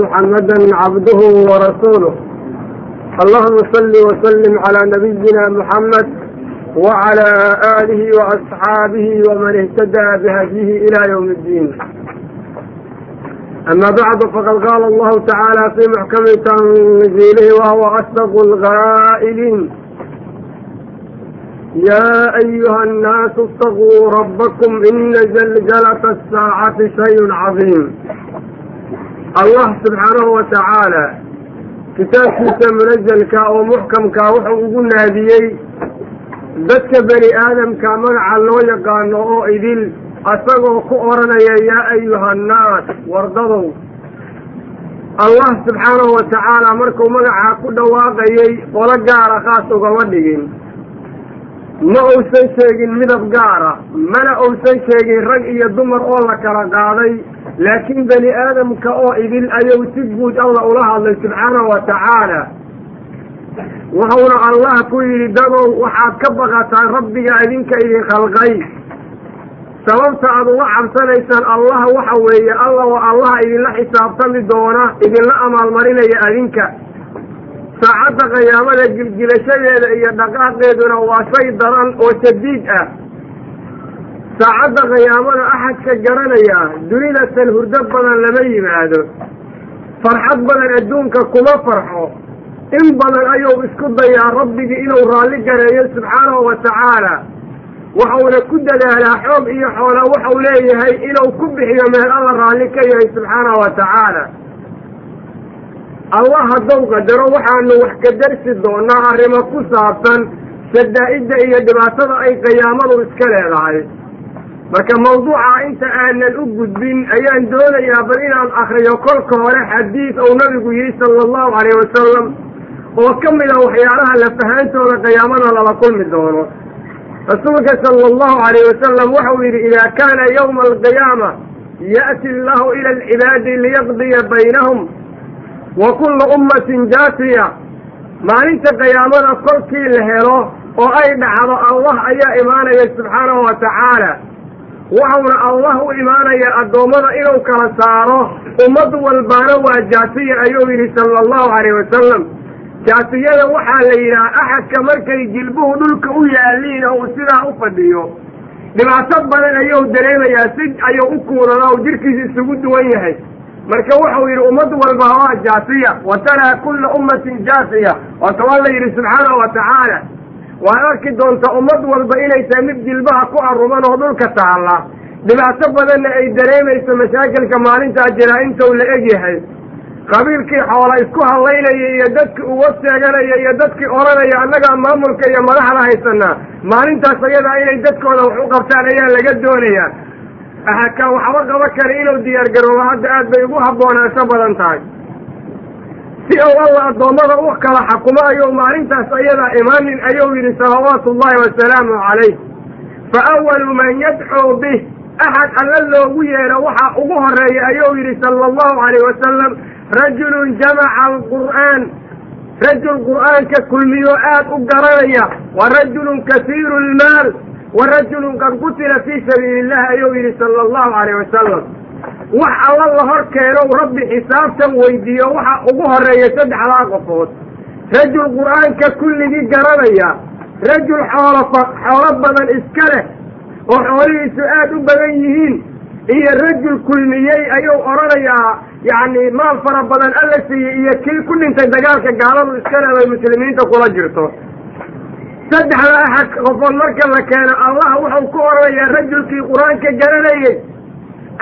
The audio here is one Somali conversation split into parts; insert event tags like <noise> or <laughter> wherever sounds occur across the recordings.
محمدا عبده ورسوله اللهم صل وسلم على نبينا محمد وعلى آله وأصحابه ومن اهتدى بهديه إلى يوم الدين أما بعد فقد قال الله تعالى في محكم تنزيله وهو أصدق الغائلين يا أيها الناس اتقوا ربكم إن زلزلة الساعة شيء عظيم allah subxaanahu wa tacaala kitaabkiisa munazelka oo muxkamkaa wuxuu ugu naadiyey dadka bani aadamka magaca loo yaqaano oo idil asagoo ku odhanaya yaa ayuha annaas wardadow allah subxaanahu wa tacaala markuu magacaa ku dhawaaqayey qolo gaara khaas ugama dhigin ma uusan sheegin midab gaara mana uusan sheegin rag iyo dumar oo la kala qaaday laakiin bani aadamka oo idil ayuu si guud alla ula hadlay subxaanahu wa tacaala. Wuxuuna allah ku yidhi dadow waxaad ka baqataan rabbiga idinka idin khalqay. Sababta aad uga cabsanaysaan allah waxa weeye alla oo allaha idinla xisaabtami doona idinla amaalmarinaya adinka saacadda qiyaamada gilgilashadeeda iyo dhaqaaqeeduna waa shay daran oo shadiid ah saacadda qiyaamada axadka garanaya dunida tan hurdo badan lama yimaado. Farxad badan adduunka kuma farxo. In badan ayuu isku dayaa rabbigii inuu raalli gareeyo subxaanahu wa tacaala. Waxuuna ku dadaalaa xoog iyo xoola waxau leeyahay inuu ku bixiyo meel alla raalli ka yahay subxaanahu wa tacaala. Allah haddou qadaro waxaanu wax ka darsi doonaa arrimo ku saabsan shadaa-idda iyo dhibaatada ay qiyaamadu iska leedahay marka mawduuca inta aanan u gudbin ayaan doonayaa bal inaan akriyo kolka hore xadiid ou nabigu yihi sala allahu calayh wasalam oo ka mid a waxyaalaha lafahaantooda qiyaamada lala kulmi doono. Rasuulka sala allahu calayh wasalam waxau yidhi idaa kaana yawma alqiyaama ya'ti allahu ila alcibaadi liyaqdiya baynahum wa kulla ummatin jaasiya. Maalinta qiyaamada kolkii la helo oo ay dhacdo allah ayaa imaanaya subxaanahu wa tacaala waxauna allah u imaanaya addoommada inuu kala saaro. Ummad walbaana waa jaasiya ayuu yidhi sala allahu calayh wasalam jaasiyada waxaa la yidhaha axadka markay jilbuhu dhulka u yaaliin oo uu sidaa u fadhiyo. Dhibaato badan ayuu dareemayaa si ayuu u kuunana u jirkiisa isugu duwan yahay. Marka wuxuu yidhi ummad walba waa jaasiya wa taraa kulla ummatin jaasiya. Waata waa la yidhi subxaanahu wa tacaala waad arki doontaa ummad walba inay tahay mid jilbaha ku aruman oo dhulka taalla. Dhibaato badanna ay dareemayso mashaakilka maalintaa jira intuu la eg yahay. Qabiilkii xoola isku hadlaynaya iyo dadkii uga sheeganaya iyo dadkii odhanaya annagaa maamulka iyo madaxda haysanaa maalintaas ayadaa inay dadkooda wax u qabtaan ayaa laga doonayaa. Waxba qaba kara inuu diyaar garoobo hadda aad bay ugu habboonaasho badan tahay si uu alla addoommada u kala xakumo ayuu maalintaas ayadaa imaanin ayuu yidhi salawaatu ullahi wasalaamu calayh. Fa awalu man yadcuu bih axad alla loogu yeedho waxaa ugu horreeya ayuu yidhi sala allahu calayh wasalam rajulun jamaca alqur'aan. Rajul qur'aanka kulmiyo aad u garanaya wa rajulun kasiiru lmaal wa rajulun qad qutila fii sabiili illahi ayuu yidhi sala allahu calayh wasalam wax alla la hor keeno rabbi xisaabtan weydiiyo waxa ugu horreeya saddexdaa qofood. Rajul qur'aanka kulligii garanaya rajul xoolo xoolo badan iska leh oo xoolihiisu aad u badan yihiin iyo rajul kulmiyey ayuu odhanayaa yacni maal fara badan alla siiyey iyo kii ku dhintay dagaalka gaaladu iska leh bay muslimiinta kula jirto. Saddexda axad qofood marka la keeno allah wuxuu ku odhanayaa rajulkii qur'aanka garanayey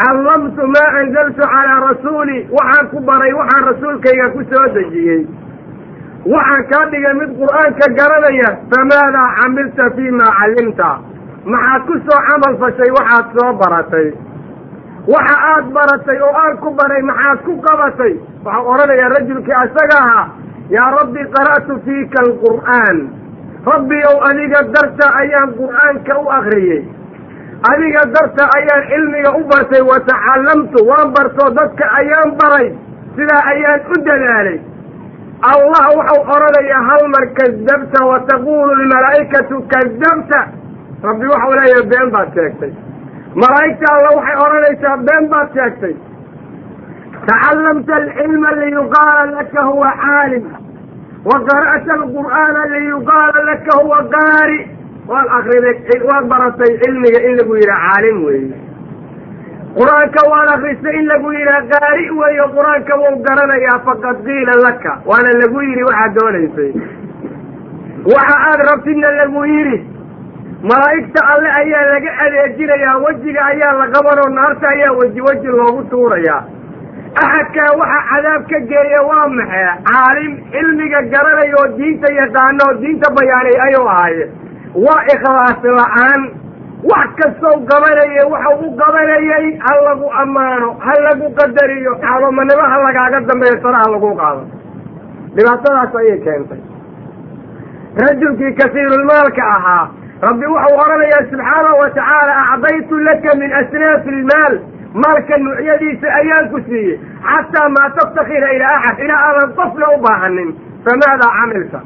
callamtu maa anzaltu calaa rasuuli waxaan ku baray waxaan rasuulkayga ku soo dejiyey. Waxaan kaa dhigay mid qur'aanka garanaya famaadaa camilta fii maa callimta. Maxaad ku soo camal fashay waxaad soo baratay. Waxa aad baratay oo aan ku baray maxaad ku qabatay. Waxau odhanayaa rajulkii asaga ahaa yaa rabbi qara'tu fiika alqur'aan. Rabbi ow adiga darta ayaan qur'aanka u akriyey adiga darta ayaan cilmiga u bartay wa tacallamtu waan bartoo dadka ayaan baray sidaa ayaan u dadaalay. Allah wuxuu odhanayaa hal mar kadabta wa taquulu lmalaa'ikatu kadabta rabbi waxau leeyahay been baad sheegtay. Malaa'igta alla waxay odhanaysaa been baad sheegtay. Tacallamta alcilma liyuqaala laka huwa caalim wa qara'ta alqur'aana liyuqaala laka huwa qaari waad akriday waad baratay cilmiga in lagu yidhaha caalim weeye. Qur'aanka waad akristay in lagu yidhaha qaari weeyo qur'aanka wuu garanayaa faqad qiila laka. Waana lagu yidhi waxaad doonaysay. Waxa aad rabtidna lagu yidhi malaa'igta alle ayaa laga adeejinayaa wejiga ayaa la qabanoo naarta ayaa weji weji loogu tuurayaa. Axadkaa waxa cadaab ka geeya waa maxay? Caalim cilmiga garanaya oo diinta yaqaano diinta bayaanay ayuu ahaaye waa ikhlaas la'aan wax kastow qabanaya waxau u qabanayay ha lagu ammaano ha lagu qadariyo caadomanimo ha lagaaga dambeeyo sara ha lagu qaado. Dhibaatadaas ayay keentay. Rajulkii kasiirulmaalka ahaa rabbi wuxuu odhanayaa subxaanahu wa tacaala acdaytu laka min asnaafi ilmaal maalka nuucyadiisa ayaan ku siiyey. Xataa maa tabtakira ilaa axad ilaa aadan qofna u baahanin famaadaa camilta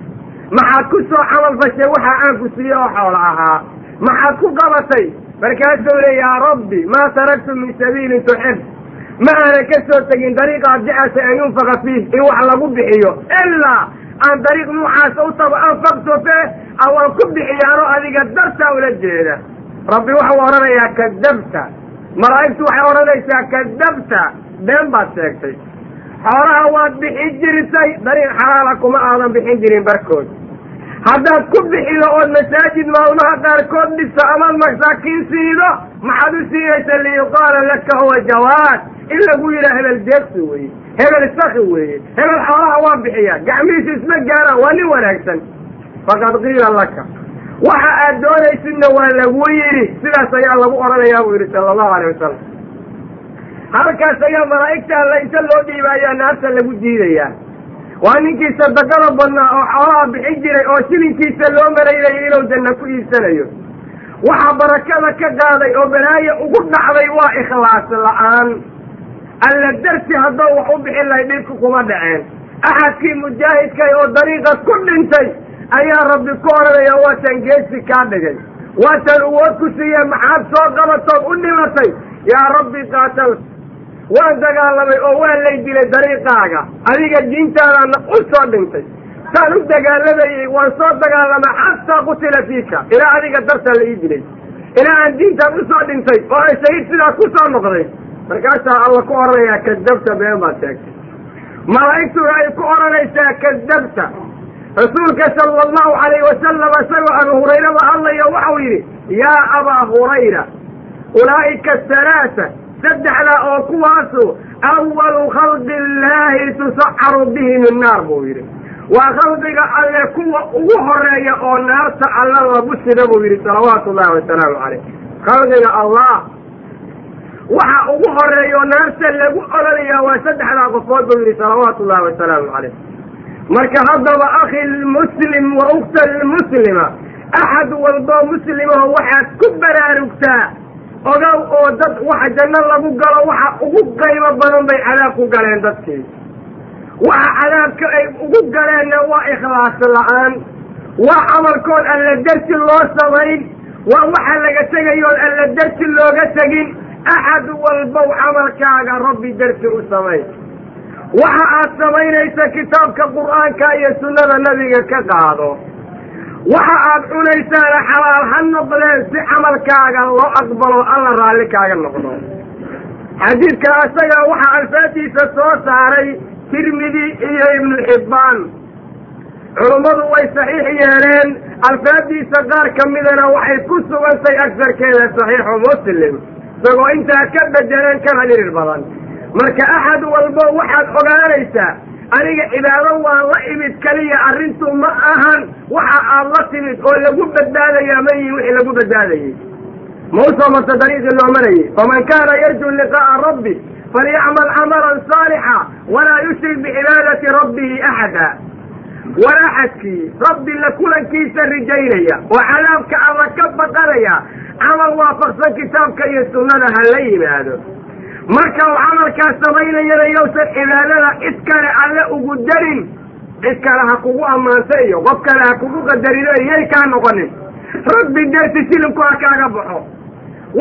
maxaad ku soo camal fashay waxa aan ku oo xoolo ahaa. Maxaad ku qabatay? Markaasuu le yaa rabbi maa taraktu min sabiilin tuxib. Ma aanan ka soo tegin dariiqaad jeceshay an yunfaqa fiih in wax lagu bixiyo. Ilaa aan dariiq nuucaasa u tago anfaqtu fe awaan ku bixiyaanoo adiga dartaa ula jeeda. Rabbi waxau odhanayaa kadabta. Malaa'igtu waxay odhanaysaa kadabta. Been baad sheegtay xoolaha waad bixin jirtay dariiq xalaala kuma aadan bixin jirin barkood. Haddaad ku bixido ood masaajid maalmaha qaarkood dhisa amaad masaakiin siido maxaad u siinaysa liyuqaala laka huwa jawaad. In lagu yidhaha hebel deegsi weeye hebel saki weeye hebel xoolaha waa bixiya gacmihiisa isma gaaraan waa nin wanaagsan. Faqad qiila laka. Waxa aad doonaysidna waa lagu yidhi sidaas ayaa lagu odhanayaa buu yidhi sala allahu alay wasalam halkaas ayaa malaa'igta alla inta loo dhiibaayaa naarta lagu jiidayaa waa ninkii sadaqada badnaa oo xoolaha bixin jiray oo shilinkiisa loo maraynayay inuu janno ku iibsanayo. Waxa barakada ka qaaday oo balaayo ugu dhacday waa ikhlaas la'aan. Alla darti haddou wax u bixin lahay dhibku kuma dhaceen. Axadkii mujaahidkay oo dariiqas ku dhintay ayaa rabbi ku odhanaya waatan geesi kaa dhigay. Waatan uwood ku siiye maxaad soo qabatood u dhimatay? Yaa rabbi qaatal waan dagaalamay oo waa lay dilay dariiqaaga. Adiga diintaadaana u soo dhintay. Saan u dagaalamayey waan soo dagaalamay xataa qutila fiika. Ilaa adiga dartaa la ii dilay. Ilaa aan diintaan u soo dhintay oo ay shahiid sidaa ku soo noqday. Markaasaa alla ku odhanayaa kadabta been baad sheegtay. Malaa'igtuna ay ku odhanaysaa kadabta. Rasuulka sala allahu calayhi wasalam isagoo abu hurayrada hadlayo waxau yidhi yaa abaa hurayra ulaa'ika halaasa saddexdaa oo kuwaasu awalu khalqi illaahi tusacaru bihi min naar buu yidhi. Waa khalqiga alle kuwa ugu horreeya oo naarta alla lagu sida buu yidhi salawaatu ullahi wasalaamu caleyh khalqiga allah waxa ugu horreeya oo naarta lagu ololayaa waa saddexdaa qofood buu yidhi salawaatu ullahi wasalaamu caleyh marka haddaba akhi lmuslim wa ukhta lmuslima axad walboo muslimaho waxaad ku baraarugtaa ogow oo dad waxa janno lagu galo waxa ugu qaybo badan bay cadaab ku galeen dadkii waxa cadaabka ay ugu galeenna waa ikhlaas la'aan waa camalkood alla darti loo samayn waa waxa laga tegayood alla darti looga tegin axad walbow camalkaaga rabbi darti u samayn waxa aad samaynaysa kitaabka qur'aanka iyo sunnada nabiga ka qaado waxa aad cunaysaana xalaal ha noqdeen si camalkaaga loo aqbalo alla raalli kaaga noqdo. Xadiidka asaga waxaa alfaadiisa soo saaray tirmidi iyo ibnu xibbaan culummadu way saxiix yeeleen alfaadiisa qaar ka midana waxay ku sugantay agsarkeeda saxiixu muslim. Isagoo intaa ka bedeleen kana dhirir badan. Marka axad walbo waxaad ogaanaysaa aniga cibaado waan la imid keliya arrintu ma ahan. Waxa aad la timid oo lagu badbaadayaa ma yihiin wixii lagu badbaadayey ma u dariiqii loo marayey faman kaana yarju liqaa'a rabbi falyacmal camalan saalixa walaa yushrik bicibaadati rabbihi axada. War axadkii rabbi la kulankiisa rijaynaya oo cadaabka alla ka baqanaya camal waafaqsan kitaabka iyo sunnada ha la yimaado marka uu camalkaas samaynayana yowsan cibaadada cid kale alle ugu darin. Cid kale ha kugu ammaanta iyo qof kale ha kugu qadarino iyay kaa noqonin. Rabbi darti silinku ha kaaga baxo.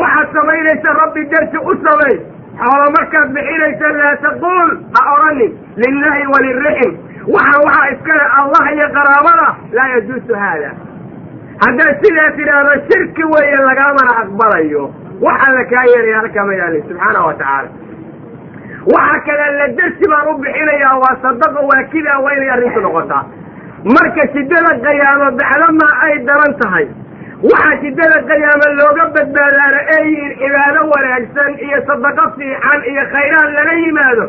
Waxaad samaynaysa rabbi darti u samay. Xoolo markaad bixinaysa laa taquul ha odhanin lilahi walirixim waxaa waxaa iskale allah iyo qaraabada laa yajuusu haada haddaad sidaa tidhaahdo shirki weeye lagaamana aqbalayo waxaa la kaa yeelaya halkaa ma yaalin subxaana wa tacaala. Waxaa kale la dersi baan u bixinayaa waa sadaqo waa kidaa waa inay arrintu noqotaa. Marka shidada qayaamo bacdamaa ay daran tahay? Waxaa shidada qayaamo looga badbaadaana ay yihiin cibaado wanaagsan iyo sadaqo fiican iyo khayraad lala yimaado?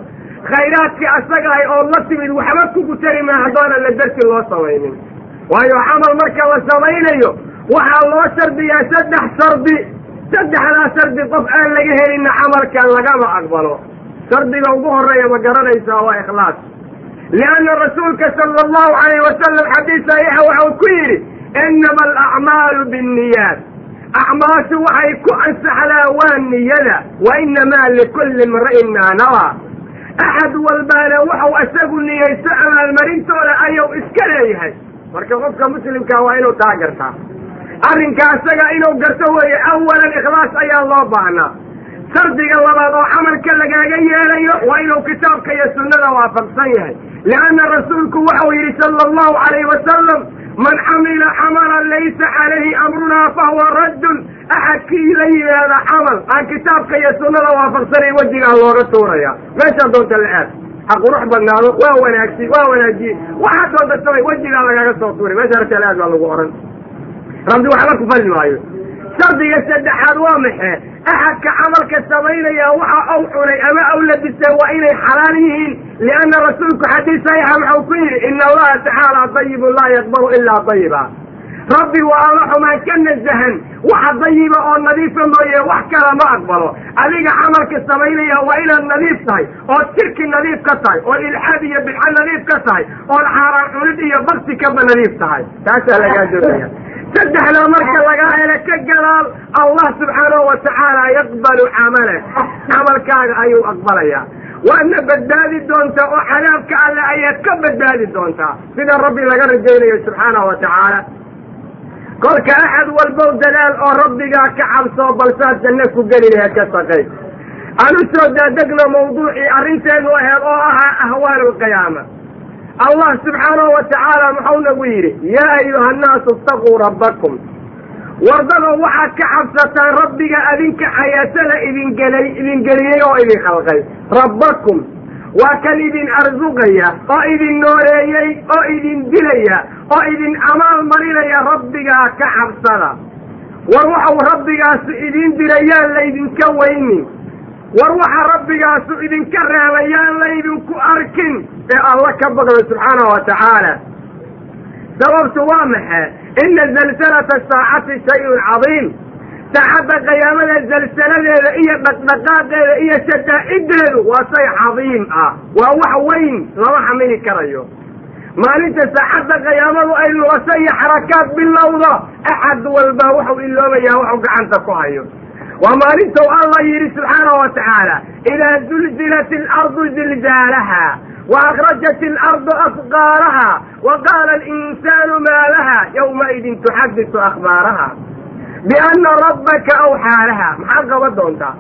Khayraadkii asagahay ood la timid waxba kugu tari maa haddoonan la dersi loo samaynin. Waayo camal marka la samaynayo waxaa loo shardiyaa saddex shardi saddexdaa shardi qof aan laga helinna camalkan lagama aqbalo. Shardiga ugu horreeya ma garanaysaa waa ikhlaas. Lianna rasuulka sala allahu calayh wasalam xadiis saxiixa waxau ku yidhi inama alacmaalu binniyaat. Acmaashu waxay ku ansaxdaa waa niyada wa inamaa likulli imra'in maa nawaa axad walbaana waxau isagu niyeysto abaalmarintooda ayuu iska leeyahay. Marka qofka muslimkaa waa inuu taa gartaa arrinka isaga inuu garto weeye awalan ikhlaas ayaa loo baahnaa shardiga labaad oo camalka lagaaga yeelayo waa inuu kitaabka iyo sunnada waafaqsan yahay. Lianna rasuulku waxau yidhi sala allahu calayhi wasalam man camila camalan laysa calayhi amrunaa fahuwa raddun. Axadkii la yimaada camal aan kitaabka iyo sunnada waafaqsanay wejigaa looga tuuraya meeshaa doonta la aad. Ha qurux badnaado waa wanaagsi waa wanaajiye waxaa doonta samay wejigaa lagaaga soo tuuray. Meesha rata la aad baa lagu ohan rabbi waxba ku fali maayo. Shardiga saddexaad waa maxee axadka camalka samaynaya waxa aw cunay ama aw labisay waa inay xalaal yihiin. Lianna rasuulku xadiis saxiixa waxau ku yidhi ina allaha tacaala dayibun laa yaqbalu ilaa dayiba rabbi waa alla xumaan ka nasahan waxa dayiba oo nadiifa mooye wax kala ma aqbalo. Adiga camalka samaynaya waa inaad nadiif tahay ood shirki nadiif ka tahay ood ilxaad iyo bidco nadiif ka tahay ood xaaraan cunid iyo bakti kaba nadiif tahay. Taasaa lagaa doonaya saddexdaa marka lagaa helo ka gadaal allah subxaanahu watacaala yaqbalu camalak camalkaaga ayuu aqbalayaa. Waadna badbaadi doontaa oo cadaabka alle ayaad ka badbaadi doontaa sida rabbi laga rajaynayo subxaanahu watacaala kolka axad walbow dadaal oo rabbigaa ka cabsoo balsaad janno ku geli laheed ka saqay. Aan u soo daadegno mawduucii arrinteedu aheed oo ahaa ahwaalu lqiyaama allah subxaanahu wa tacaala muxuu nagu yidhi yaa ayuha annaasu istaquu rabbakum. Wardadoo waxaad ka cabsataan rabbiga adinka xayaatada idingelay idingeliyey oo idin khalqay. Rabbakum waa kan idin arsuqaya oo idin nooleeyey oo idin dilaya oo idin amaal marinaya rabbigaa ka cabsada. War waxau rabbigaasu idin dirayaan laydinka weynin war waxa rabbigaasu idinka reebayaan laydinku arkin ee alla ka baqda subxaanahu wa tacaala. Sababtu waa maxe ina zalsalata saacati shay-un cadiim saacadda qiyaamada zalsaladeeda iyo dhaqdhaqaaqeeda iyo shadaa'ideedu waa shay cadiim ah. Waa wax weyn lama xamili karayo. Maalinta saacadda qiyaamadu ay lugaso iyo xarakaad bilowdo axad walba wuxuu iloobayaa waxuu gacanta ku hayo. Waa maalintou allah yidhi subxaanahu wa tacaala idaa zulzilat alardu zilzaalaha wa akrajat alardu asqaalaha wa qaala alinsaanu maa laha yowmaidin tuxadisu akhbaaraha bianna rabbaka awxaa laha maxaad qaban doontaa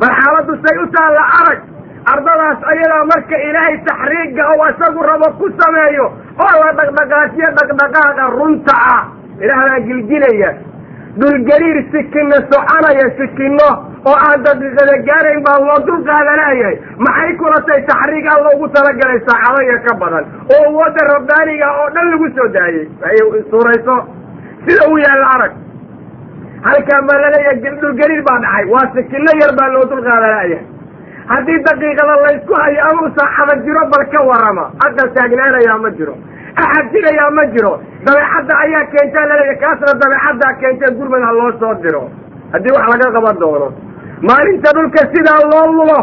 bal xaaladdu say u taalla arag ardadaas ayadaa marka ilaahay taxriiga ou isagu rabo ku sameeyo oo la dhaqdhaqaajiyo dhaqdhaqaaqa runta ah ilaah baa gilgilaya dhulgariir sikino soconaya sikino oo aan daqiiqada gaarayn baa loo dul qaadanayahay maxay kula tay taxriig alla ugu talagalay saacadaya ka badan oo wadda rabbaaniga oo dhan lagu soo daayey ay suurayso sida uu yaalla arag halkaan baa la leeyahay dhulgariir baa dhacay. Waa sikino yar baa loo dul qaadanayahay haddii daqiiqada laysku hayo amau saacada jiro bal ka warama aqal taagnaanayaa ma jiro. Axad jirayaa ma jiro. Dabeecadda ayaa keentaa la leeyahay kaasna dabeecaddaa keentee gurmad ha loo soo diro. Haddii wax laga qaban doono. Maalinta dhulka sidaa loo lulo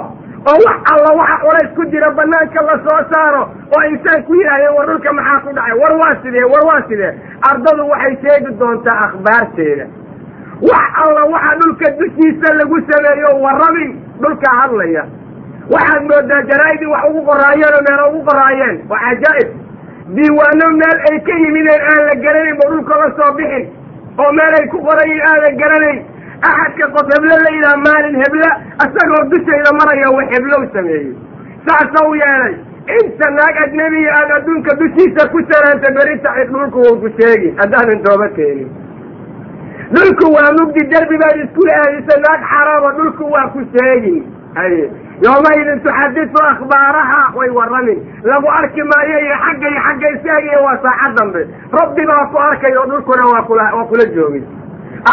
oo wax alla waxa culays ku jira banaanka la soo saaro oo insaan ku yidhahdeen war dhulka maxaa ku dhacay? War waa sidee? War waa sidee? Ardadu waxay sheegi doontaa akhbaarteeda wax alla waxa dhulka dushiisa lagu sameeyo warrabin dhulkaa hadlaya. Waxaad moodaa jaraa'idii wax ugu qoraayeen oo meelo ugu qoraayeen. Waa cajaa'ib. Diiwaano meel ay ka yimideen aan la garanayn ba dhulka la soo bixin. Oo meel ay ku qorayin aan la garanayn. Axadka qof heblo la yidhaha maalin hebla isagoo dushayda maraya wax heblow sameeyey. Saasau yeelay. Inta naag ajnebiya aad adduunka dushiisa ku saraanta berita cid dhulku wuu ku sheegi. Haddaanan tooba keenin dhulku waa mugdi derbi baad isku aadisa naag xaraaba dhulku waa ku sheegin haye yoomaydin tuxadisu akhbaaraha way warramin. Lagu arki maayo iyo xagga iyo xagga istaagiyo waa saacad dambe. Rabbi baa ku arkay oo dhulkuna waa kula waa kula joogin.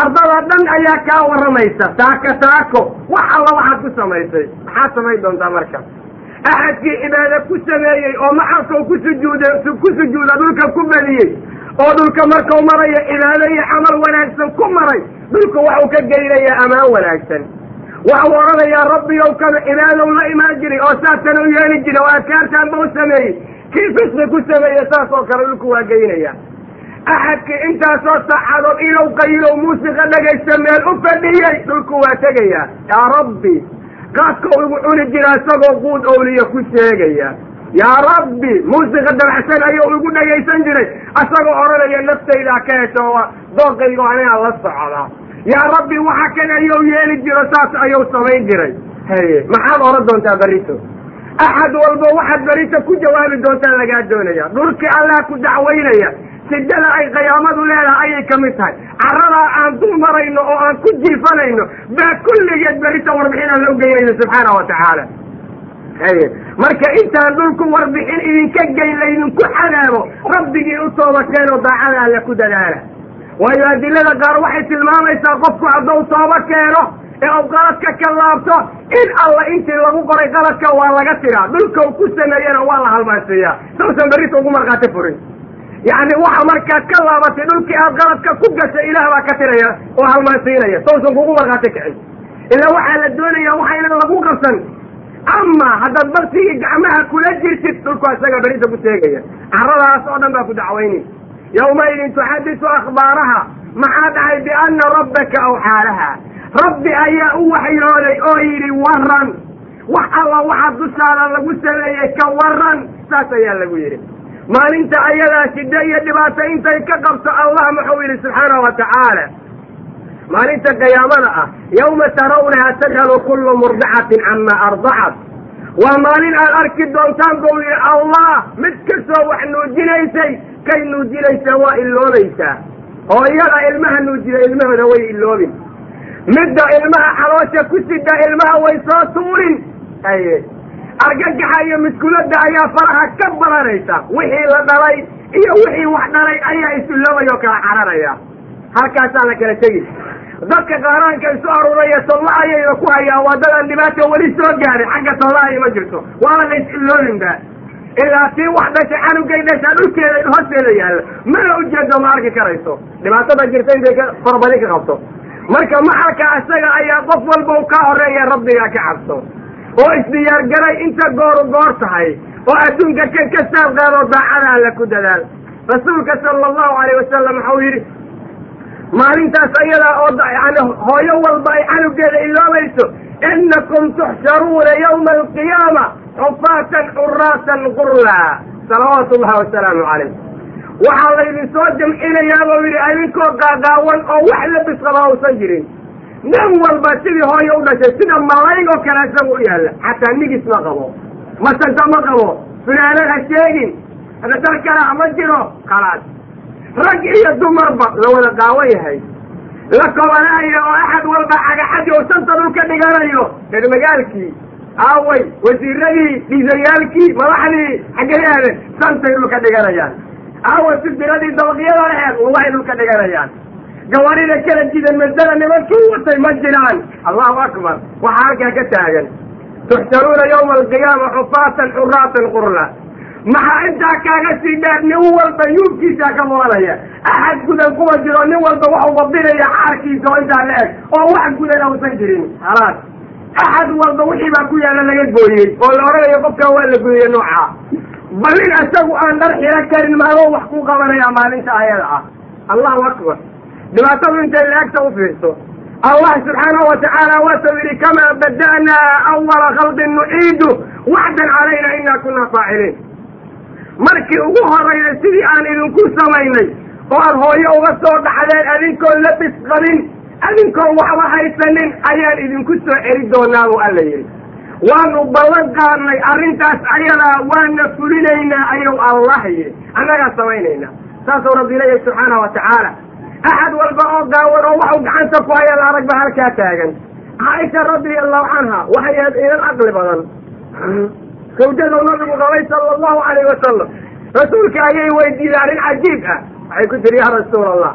Ardada dhan ayaa kaa warramaysa taaka taako. Wax alla waxaad ku samaysay. Maxaad samayn doontaa marka? Axadkii cibaado ku sameeyey oo maxalkau ku sujuuda ku sujuuda dhulka ku badiyey oo dhulka markau marayo cibaado iyo camal wanaagsan ku maray dhulka waxuu ka geynayaa amaan wanaagsan. Waxau odhanayaa rabbiyow kanu cibaadow la imaan jiray oo saasana u yeeli jiray oo adkaartaan ba u sameeyey. Kii fisqi ku sameeye saas oo kale dhulku waa geynaya axadkii intaasoo saacadood ilow qayilow muusiqa dhagaysta meel u fadhiyey dhulku waa tegayaa. Yaa rabbi qaadkau igu cuni jira isagoo quud owliya ku sheegaya yaa rabbi muusiqa dabacsan ayuu igu dhagaysan jiray. Isagoo odhanaya naftaydaa ka hesho dooqaygo anigaa la socda. Yaa rabbi waxa kan ayuu yeeli jiro saas ayuu samayn jiray. Haye maxaad oran doontaa berito axad walba waxaad berito ku jawaabi doontaa lagaa doonaya. Dhulkii allah ku dacwaynaya sidada ay qiyaamadu leedahay ayay ka mid tahay. Caradaa aan dul marayno oo aan ku jiifanayno baa kulligeed berita warbixin aan la ugeynayno subxaana wa tacaala. haye marka intaan dhulku warbixin idinka geyn laydinku cadaabo rabbigii u tooba keenoo daacada alle ku dadaala. Waayo adilada qaar waxay tilmaamaysaa qofku hadduu tooba keeno ee uu qaladka ka laabto in alla intii lagu qoray qaladka waa laga tiraa. Dhulka u ku sameeyena waa la halmaansiiyaa sausan berrita ugu markhaati furin. Yacni waxa markaad ka laabatay dhulkii aad qaladka ku gashay ilaah baa ka tiraya oo halmaansiinaya sausan kugu markhaati kicin ilaa waxaa la doonaya waxaynan lagu qabsan ama haddaad baktigii gacmaha kula jirtid dhulku isaga berita ku sheegaya. Caradaas oo dhan baa ku dacwayni. Yawmaidin tuxadisu akhbaaraha. Maxaa dhahay biana rabbaka awxaalaha? Rabbi ayaa u waxyooday oo yidhi waran wax alla waxa dushaada lagu sameeyey ka waran saas ayaa lagu yidhi. Maalinta ayadaa shiddo iyo dhibaato intay ka qabto allah muxuu yidhi subxaana wa tacaala maalinta qiyaamada ah yawma tarawnaha tadhalu kullu murdicatin cama ardacat waa maalin aad arki doontaan yidhi allah mid kastoo wax nuujinaysay kay nuujinaysaa waa iloobaysaa hooyada ilmaha nuujida ilmahooda way iloobin midda ilmaha xaloosha ku sida ilmaha way soo tuurin. Aye argagaxa iyo miskuladda ayaa faraha ka baranaysa. Wixii la dhalay iyo wixii wax dhalay ayaa isiloobaya oo kala cararaya. Halkaasaa la kala tegi dadka qaaraanka isu aruuraya tolla ayayna ku hayaan waa dadaan dhibaata weli soo gaarin. Xagga tollahay ma jirto. Waana la is-iloolinba ilaa tii wax dhashay xanugay dhashaa dhulkeeda hoosteeda yaalla mana ujeedo ma arki karayso. Dhibaatada jirta intay ka farabadi ka qabto. Marka maxalka isaga ayaa qof walba u ka horreeya rabbigaa ka cabso. Oo isdiyaargaray inta gooru goor tahay. Oo adduunka kan ka saab qaadoo daacada alla ku dadaal. Rasuulka sala allahu alayh wasalam waxau yidhi maalintaas ayadaa oo yani hooyo walba ay canugeeda iloobayso inakum tuxsharuuna yawma alqiyaama xufaatan xuraatan qurlaa salawaatu ullahi wasalaamu calayh. Waxaa laydin soo jamcinayaa yidhi idinkoo qaaqaawan oo wax labis qaba uusan jirin. Nin walba sidii hooyo u dhashay sida malayg oo kale isagu u yaalla. Xataa nigis ma qabo masanta ma qabo funaanad ha sheegin dhar kale ma jiro khalaas rag iyo dumarba la wada qaawan yahay. La kobanaayo oo axad walba cagaxadi oo santa dhulka dhiganayo. Reer magaalkii aaway wasiiradii dhiisayaalkii madaxdii xaggay santay dhulka dhiganayaan. Aawa sidiradii dabaqyada aheed lugahay dhulka dhiganayaan. Gawarida kala jidan masdada nimankii watay ma jiraan. Allahu akbar waxaa halkaa ka taagan. Tuxsaruuna yawma alqiyaama xufaatan xuraatan qurla maxaa intaa kaaga sii dheer nin walba yuubkiisaa ka mudanaya axad gudan kuma jiro nin walba waxuu babinaya xaarkiisa oo intaa la eg oo wax gudan ausan jirin. Khalaas axad walba wixii baa ku yaalla laga gooyey oo la odhanayo qofkaa waa la gooyey noocaa balin isagu aan dhar xiro karin maadoo wax ku qabanaya maalinta ayada ah. Allahu akbar. Dhibaatadu intay laagta u fiirso allah subxaanahu watacaala waasuu yidhi kamaa bada'naa awala khalqin nuciidu waxdan calayna inaa kunaa faaciliin markii ugu horayday sidii aan idinku samaynay oo aad hooyo uga soo dhaxdeen adinkoon labis qabin adinkoon waxba haysanin ayaan idinku soo celi doonaa buu alla yidhi. Waanu ballan qaadnay arrintaas ayadaa waana fulinaynaa ayuu allah yidhi. Annagaa samaynaynaa. Saasuu rabbi leeyahay subxaana wa tacaala axad walba oo gaawan oo waxu gacanta ku haya la arag ba halkaa taagan. Caaisha radia allahu canha waxay ahayd inan caqli badan sawjaduu nabigu qabay sala allahu alayh wasalam rasuulka ayay weydiiday arrin cajiib ah. Waxay ku tiri ya rasuul allah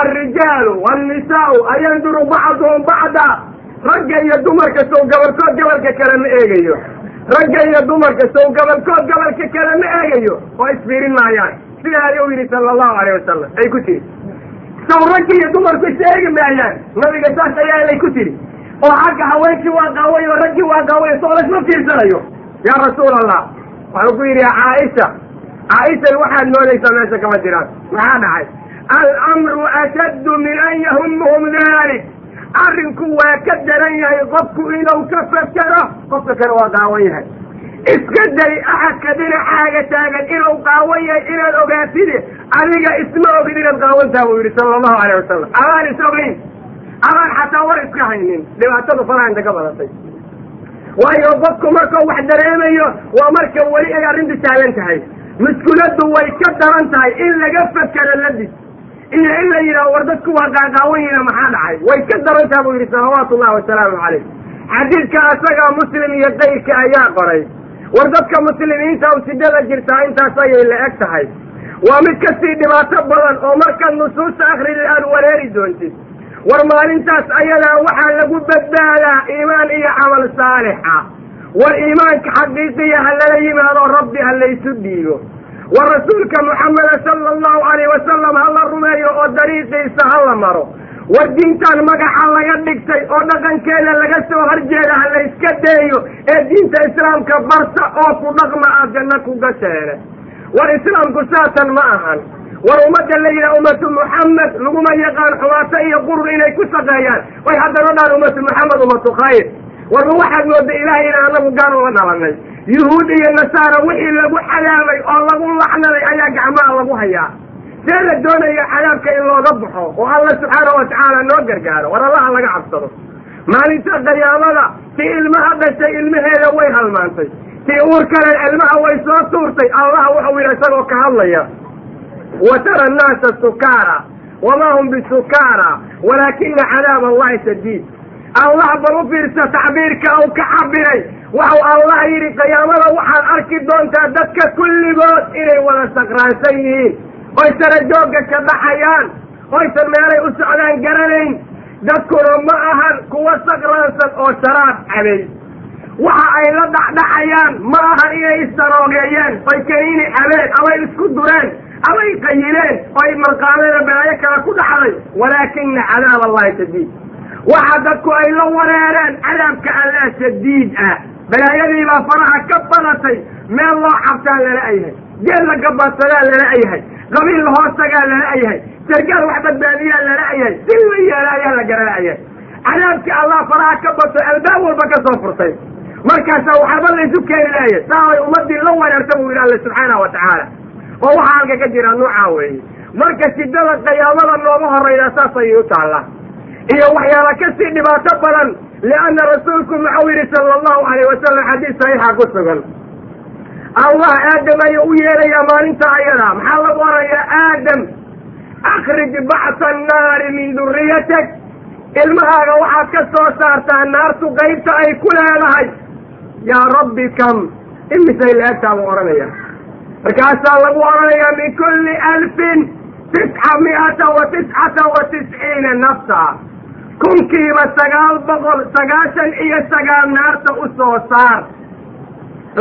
alrijaalu walnisaau ayanduru bacduhum bacda. Ragga iyo dumarka sow gabalkood gabalka kale ma eegayo. Ragga iyo dumarka sow gabalkood gabalka kale ma eegayo. Oo isfiirin maayaan. Sidaa ayuu yidhi sala allahu alayh wasalam ay ku tiri. Sow ragga iyo dumarku is eegi maayaan. Nabiga saas ayaa lay ku tiri. Oo xagga haweenkii waa qaaway oo raggii waa qaaway soo laysma fiirsanayo yaa rasuul allah waxuu ku yidhi caaisha caaishay waxaad moodaysaa meesha kama jiraan. Maxaa dhacay? Alamru ashaddu min an yahumhum dalik arrinku waa ka daran yahay qofku inuu ka fekero qofka kale waa qaawan yahay. Iska day axadka dhinacaaga taagan inuu qaawan yahay inaad ogaatide adiga isma ogin inaad qaawantaha buu yidhi sala allahu alayh wasalam adaan is ogeyn adaan xataa war iska haynin. Dhibaatadu faraanta ka badatay waayo qofku markuu wax dareemayo waa marka weli ay arrintu taagan tahay. Muskuladdu way ka daran tahay in laga fekero ladis. Iyo in la yidhaho war dadku waa qaaqaawan yihiina maxaa dhacay? Way ka daran taha buu yidhi salawaatu ullahi wasalaamu calayh. Xadiidka asagaa muslim iyo qayrka ayaa qoray. War dadka muslimiinta u sidada jirtaa intaas ayay la eg tahay. Waa mid ka sii dhibaato badan oo markaad nusuusta akridid aada wareeri doontid war maalintaas ayadaa waxaa lagu badbaadaa iimaan iyo camal saalixa war iimaanka xaqiiqiya ha lala yimaado rabbi ha laysu dhiibo. War rasuulka muxameda sala allahu alayh wasalam ha la rumeeyo oo dariiqiisa ha la maro. War diintan magaxa laga dhigtay oo dhaqankeeda laga soo horjeeda ha layska deeyo ee diinta islaamka barta oo ku dhaqma aad janno ku gasheene war islaamku saatan ma ahan war ummadda la yidhaha ummatu muxamed laguma yaqaan xumaato iyo qurur inay ku shaqeeyaan way haddana dhaan ummatu muxamed ummatu khayr. Warba waxaad mooda ilaahay ina anagu gaar uga dhalanay. Yuhuud iyo nasaara wixii lagu cadaabay oo lagu lacnaday ayaa gacmaha lagu hayaa. See la doonaya cadaabka in looga baxo oo alla subxaana wa tacaala noo gargaaro war allaha laga cabsado. Maalinta qiyaamada tii ilmaha dhashay ilmaheeda way halmaantay. Tii uur kale ilmaha way soo tuurtay allah wuxuu yidhi isagoo ka hadlaya wa tara annaasa sukaara wamaa hum bisukaara walaakina cadaab allahi shadiid. Allah bal u fiirsa tacbiirka uu ka cabiray waxau allah yidhi qiyaamada waxaad arki doontaa dadka kulligood inay wada sakraansan yihiin. Oy sarajoogga ka dhaxayaan oysan meelay u socdaan garanayn. Dadkuna ma ahan kuwa sakraansan oo sharaab cabay waxa ay la dhacdhacayaan ma ahan inay istaroogeeyeen oy kaniini cabeen amay isku dureen amay qayileen oy marqaamada balaayo kale ku dhacday walaakina cadaab allahi shadiid. Waxa dadku ay la wareereen cadaabka allaa shadiid ah. Balaayadiibaa faraha ka badatay meel loo cabtaan lala yahay geel la gabaadsadaa lala yahay qabiil lahoostagaa lala yahay sargaal wax badbaadiyaa lala yahay si la yeela ayaa la garanayahay cadaabkii allah faraha ka bato albaab walba ka soo furtay. Markaasaa waxaaba laysu keeni laaya saa ay ummadii la wareerta buu yidhi alla subxaana wa tacaala oo waxaa halka ka jira nuucaa weeye. Marka shidada qiyaamada nooga horraydaa saas ayay u taallaa iyo waxyaala ka sii dhibaato badan lianna rasuulku muxuu yidhi sala allahu alayh wasalam xadiis saxiixa ku sugan. Allah aadam ayuu u yeelayaa maalinta ayadaa maxaa lagu orayaa aadam akrij bacsa annaari min duriyatak ilmahaaga waxaad ka soo saartaa naartu qaybta ay ku leedahay. Yaa rabbi kam imisay la-egtaa buu odhanaya markaasaa lagu odhanayaa min kulli alfin tisca mi'ata wa tiscata wa tisciina nafsa. Kunkiiba sagaal boqol sagaashan iyo sagaal naarta u soo saar.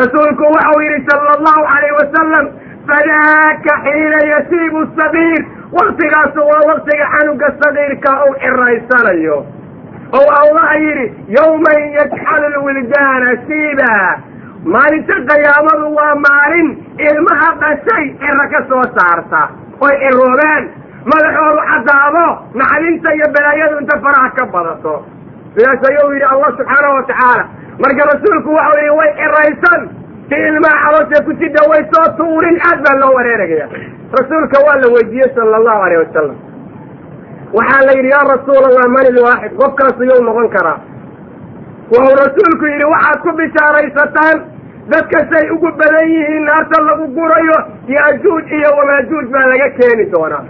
Rasuulku waxau yidhi sala allahu calayh wasalam fadaaka xiina yasiibu sagiir. Waktigaasu waa waktiga xanuga sagiirka uu ciraysanayo ou allah yidhi yawman yajxalu lwildaana siiba maalinta qiyaamadu waa maalin ilmaha dhashay ciro ka soo saarta oy ciroobaan madaxoodu caddaado naxdinta iyo balaayadu inta faraha ka badato. Sidaas ayuu yidhi allah subxaanahu wa tacaala. Marka rasuulku waxau yidhi way ciraysan si ilmaha caloosha ku jidha way soo tuurin aad baa loo wareeragaya rasuulka waa la weydiiyey sala allahu alayh wasalam waxaa la yidhi yaa rasuul allah man ilwaaxid? Qofkaasu yuu noqon karaa. Wuxuu rasuulku yidhi waxaad ku bishaaraysataan dadka say ugu badan yihiin naarta lagu gurayo yaajuuj iyo wamaajuuj baa laga keeni doonaa.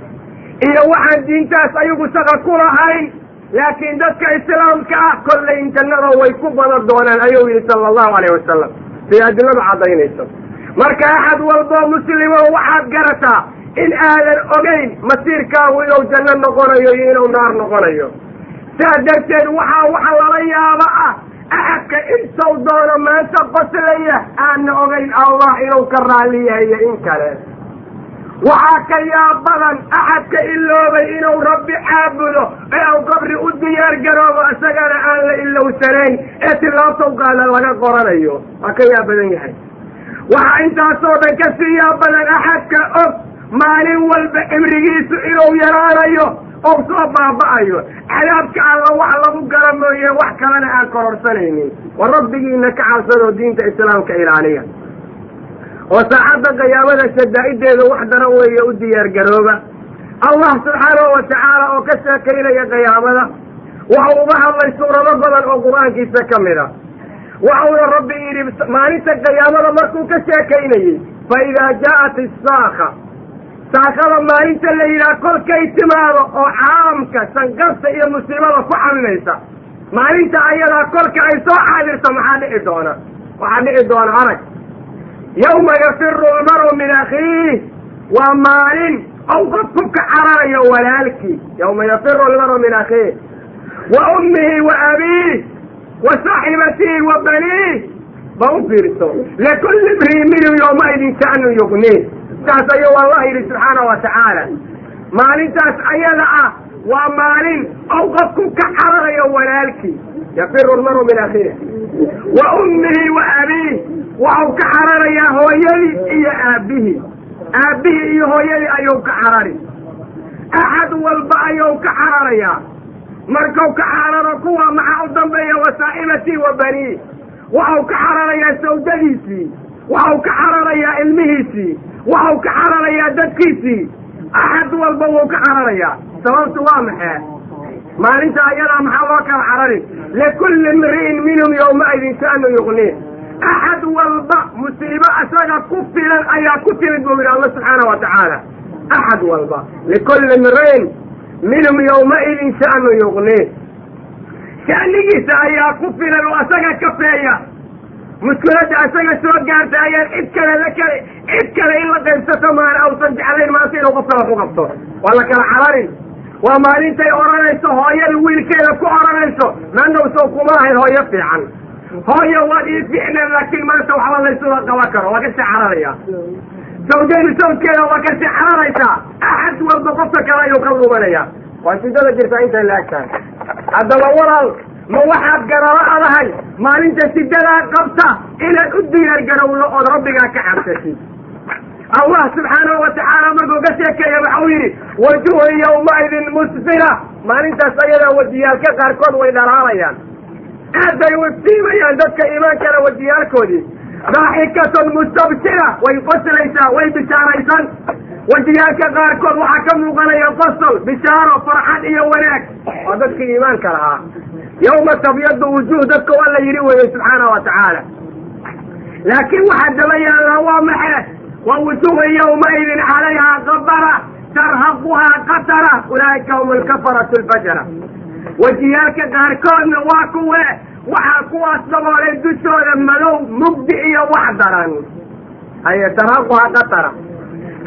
Iyo waxaan diintaas ayagu saqa ku lahayn laakiin dadka islaamka ah kollayn jannada way ku badan doonaan ayuu yidhi sala allahu alayh wasalam siday adiladu caddaynayso. Marka axad walboo muslimo waxaad garataa in aadan ogeyn masiirkaagu inuu janno noqonayo iyo inuu naar noqonayo. Saas darteed waxaa waxa lala yaaba ah axadka intaw doono maanta qoslaya aana ogeyn allah inuu ka raalli yahay iyo in kale. Waxaa ka yaab badan axadka iloobay inuu rabbi caabudo ee uu qabri u diyaar garoobo isagana aan la ilowsanayn ee tilaabtow qaada laga qoranayo. Waa ka yaab badan yahay. Waxaa intaasoo dhan ka sii yaab badan axadka og maalin walba cimrigiisu inuu yaraanayo ou soo baaba'ayo. Cadaabka alla wax lagu gara mooye wax kalena aan kororsanaynin. War rabbigiina ka cabsadoo diinta islaamka ilaaliya. Oo saacadda qiyaamada shadaa'ideeda wax daran weeye u diyaar garooba. Allah subxaanahu wa tacaala oo ka sheekaynaya qiyaamada. Waxau uga hadlay suurado badan oo qur'aankiisa ka mid a. Waxauna rabbi yidhi maalinta qiyaamada markuu ka sheekaynayey fa idaa jaa'at isaaka saakada maalinta la yidhaha kolkay timaado oo caalamka sanqarta iyo musiibada ku xaminaysa maalinta ayadaa kolka ay soo xaadirto maxaa dhici doona? Waxaa dhici doona arag. Yawma yafiru lmaru min akhiih waa maalin ou qofku ka cararayo walaalkii. Yawma yafiru lmaru min akhiih wa ummihi wa abiih wa saaxibatihi wa baniih ba u fiirso likulli mriin minhu yawmaidin sha'nu yugniih saas ayuu allah yidhi subxaana wa tacaala maalintaas ayada ah waa maalin ou qofku ka cararayo walaalkii. Yafiru lmaru min akhiih wa ummihi wa abiih waxau ka cararayaa hooyadii iyo aabbihii. Aabbihii iyo hooyadii ayuu ka carari. Axad walba ayuu ka cararayaa. Markau ka cararo kuwa maxaa u dambeeya wasaa'ibatii wa banii. Waxau ka cararayaa sawjadiisii waxau ka cararayaa ilmihiisii waxau ka cararayaa dadkiisii. Axad walba wuu ka cararayaa. Sababtu waa maxee maalinta ayadaa maxaa loo kala cararin likulli imri'in minhum yawmaidin sha'nu yugniih axad walba musiibo isaga ku filan ayaa ku timid buu yidhi alla subxaana wa tacaala axad walba. Likulli imri'in minhum yawmaidin sha'nu yugniih sha'nigiisa ayaa ku filan oo isaga kafeeya mushkiladda isaga soo gaarta ayaan cid kale la kale cid kale in la qaybsato maana awsan jeclayn maanta inuu qof kale ku qabto. Waa la kala cararin waa maalintay odhanayso hooyada wiilkeeda ku odhanayso maandowsow kuma ahayn hooyo fiican. Hooyo waad ii fiicneen laakiin maanta waxba laysula qaban karo waa ka sii cararaya sawjadu sawjkeeda waa ka sii cararaysaa axad walba qofka kale ayuu ka lumanaya waa shidada jirtaa intay la agtahay. Haddaba walaal ma waxaad garalo adahay maalinta sidadaa qabta inaad u diyaar garowdo ood rabbigaa ka cabsatid allah subxaanahu wa tacaala markuu ka sheekeeya waxau yidhi wajuhun yawmaidin musfira. Maalintaas ayadaa wajiyaalka qaarkood way dhalaalayaan. Aad bay u iftiimayaan dadka iimaankana wajiyaalkoodii. Daaxikatun mustabshira. Way qoslaysaa way bishaaraysan. Wajiyaalka qaarkood waxaa ka muuqanaya qosol bishaaro farxad iyo wanaag waa dadkii iimaanka lahaa. Yawma tabyadu wujuh dadka waa la yidhi weeye subxaana wa tacaala. Laakiin waxaa daba yaallaa waa maxe wa wujuhun yawmaidin calayhaa qabara tarhaquhaa qatara ulaa'ika hum alkafaratu lfajara. Wajiyaalka qaarkoodna waa kuwe waxaa kuwaas daboolay dushooda madow mugdi iyo wax daran. Haye tarhaquhaa qatara.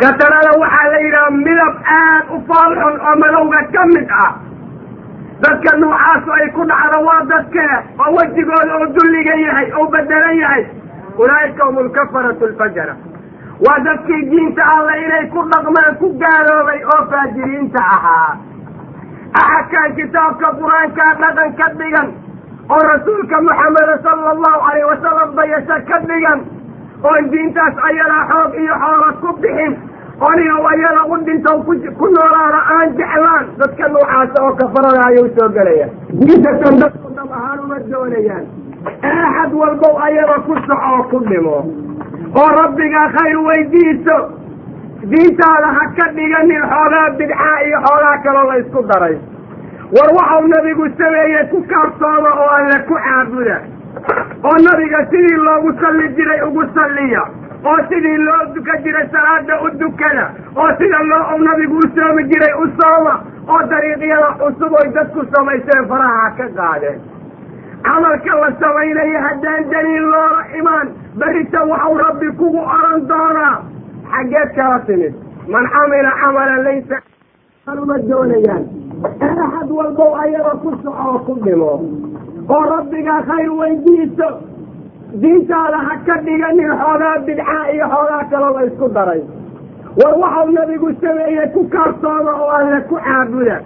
Qatarada waxaa la yidhaha midab aad u foolxun oo madowga ka mid ah dadka nuucaasu ay ku dhacdo waa dadkee oo wejigooda oo dulliga yahay oo bedelan yahay. Ulaa'ika hum alkafaratu lfajara waa dadkii diinta alle inay ku dhaqmaan ku gaaloobay oo faajiriinta ahaa. Axadkaan kitaabka qur'aankaa dhaqan ka dhigan oo rasuulka moxameda sala allahu alayh wasalam bayasho ka dhigan oon diintaas ayadaa xoog iyo xoola ku bixin onigow ayada u dhintow ku noolaada aan jeclaan. Dadka nuucaasa oo kafarada ayuu soo gelaya diintatan dadku dhab ahaan uma doonayaan. Axad walbow ayada ku soco oo ku dhimo. Oo rabbigaa khayr weydiiso. Diintaada ha ka dhiganin xoogaa bidcaa iyo xoogaa kaloo la isku daray. War waxau nabigu sameeyey ku kaarsooma oo alle ku caabuda. Oo nabiga sidii loogu salli jiray ugu salliya oo sidii loo duka jiray salaada u dukada oo sida loo nabigu u soomi jiray u sooma oo dariiqyada cusub oy dadku samaysteen faraha ha ka qaadeen. Camalka la samaynayo haddaan daliil loola imaan berrita waxau rabbi kugu oran doonaa. Xaggeed kala timid man camila camalan laysa uma doonayaan. Axad walbow ayaga ku soco oo ku dhimo. Oo rabbigaa khayr weydiiso diintaada ha ka dhiganin xoogaa bidcaa iyo xoogaa kaloo la isku daray. War waxau nabigu sameeyey ku kaarsooma oo alle ku caabuda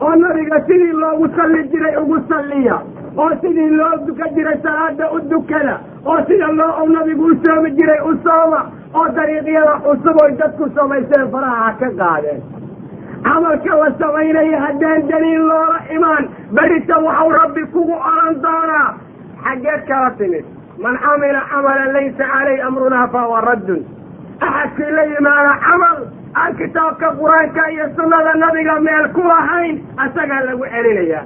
oo nabiga sidii loogu salli jiray ugu salliya oo sidii loo duka jiray salaada u dukada oo sida loo nabigu u soomi jiray u sooma oo dariiqyada cusub oy dadku samaysteen faraha ha ka qaadeen. Camalka la samaynayo haddaan daliil loola imaan berrita waxau rabbi kugu oran doonaa. Xaggeed kala timid man camila camalan laysa caleyh amrunaa fahuwa raddun. Axadkii la yimaada camal aan kitaabka qur'aanka iyo sunnada nabiga meel ku lahayn asagaa lagu celinayaa.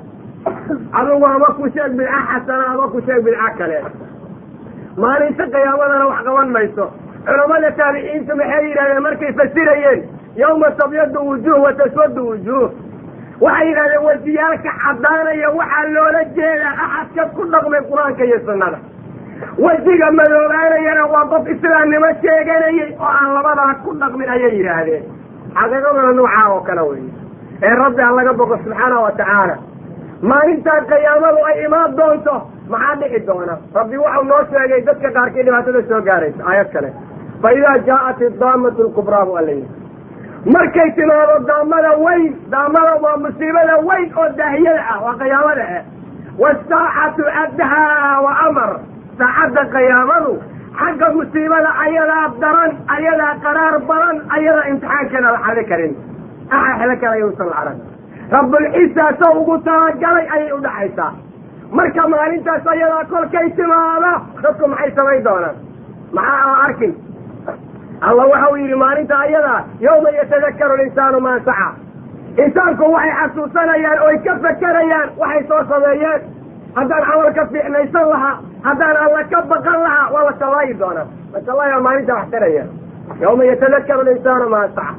Adugu ama ku sheeg bidca xasana ama ku sheeg bidco kale. Maalinta qiyaamadana wax qaban mayso. Culammada taabiciintu maxay yidhahdeen markay fasirayeen yawma tabyadu wujuuh wa taswadu wujuuh. Waxay yidhahdeen wasiyaalka caddaanaya waxaa loola jeedaa axadka ku dhaqmay qur'aanka iyo sunnada wejiga madoobaanayana waa qof islaamnimo sheeganayay oo aan labadaa ku dhaqmin ayay yidhaahdeen. Xaqiiqaduna nuucaa oo kale wey. Ee rabbi ha laga boqo subxaana wa tacaala maalintaa qiyaamadu ay imaan doonto maxaa dhici doona? Rabbi waxau noo sheegay dadka qaarkii dhibaatada soo gaaraysa. Aayad kale. Fa idaa jaa'at idaamatu lkubraa bu alla yidhi markay timaado daamada weyn daamada waa musiibada weyn oo daahiyada ah waa qiyaamada ah wasaacatu adhaa wa amar saacadda qiyaamadu xagga musiibada ayadaa daran ayadaa qaraar badan ayadaa imtixaankeeda la xali karin. Axa xelo kale ayuusan la arag rabbulcisaasoo ugu talagalay ayay u dhaxaysaa marka maalintaas ayadaa kolkay timaado dadku maxay samayn doonaan? Maxaa aan arkin? Allah waxa uu yidhi maalinta ayadaa yawma yatadakaru linsaanu maa saca. Insaanku waxay xasuusanayaan oy ka fakerayaan waxay soo sameeyeen. Haddaan camal ka fiicnaysan lahaa haddaan alla ka baqan lahaa waa la sallaayi doonaa. La sallaaya maalinta wax taraya yawma yatadakaru linsaanu maa saca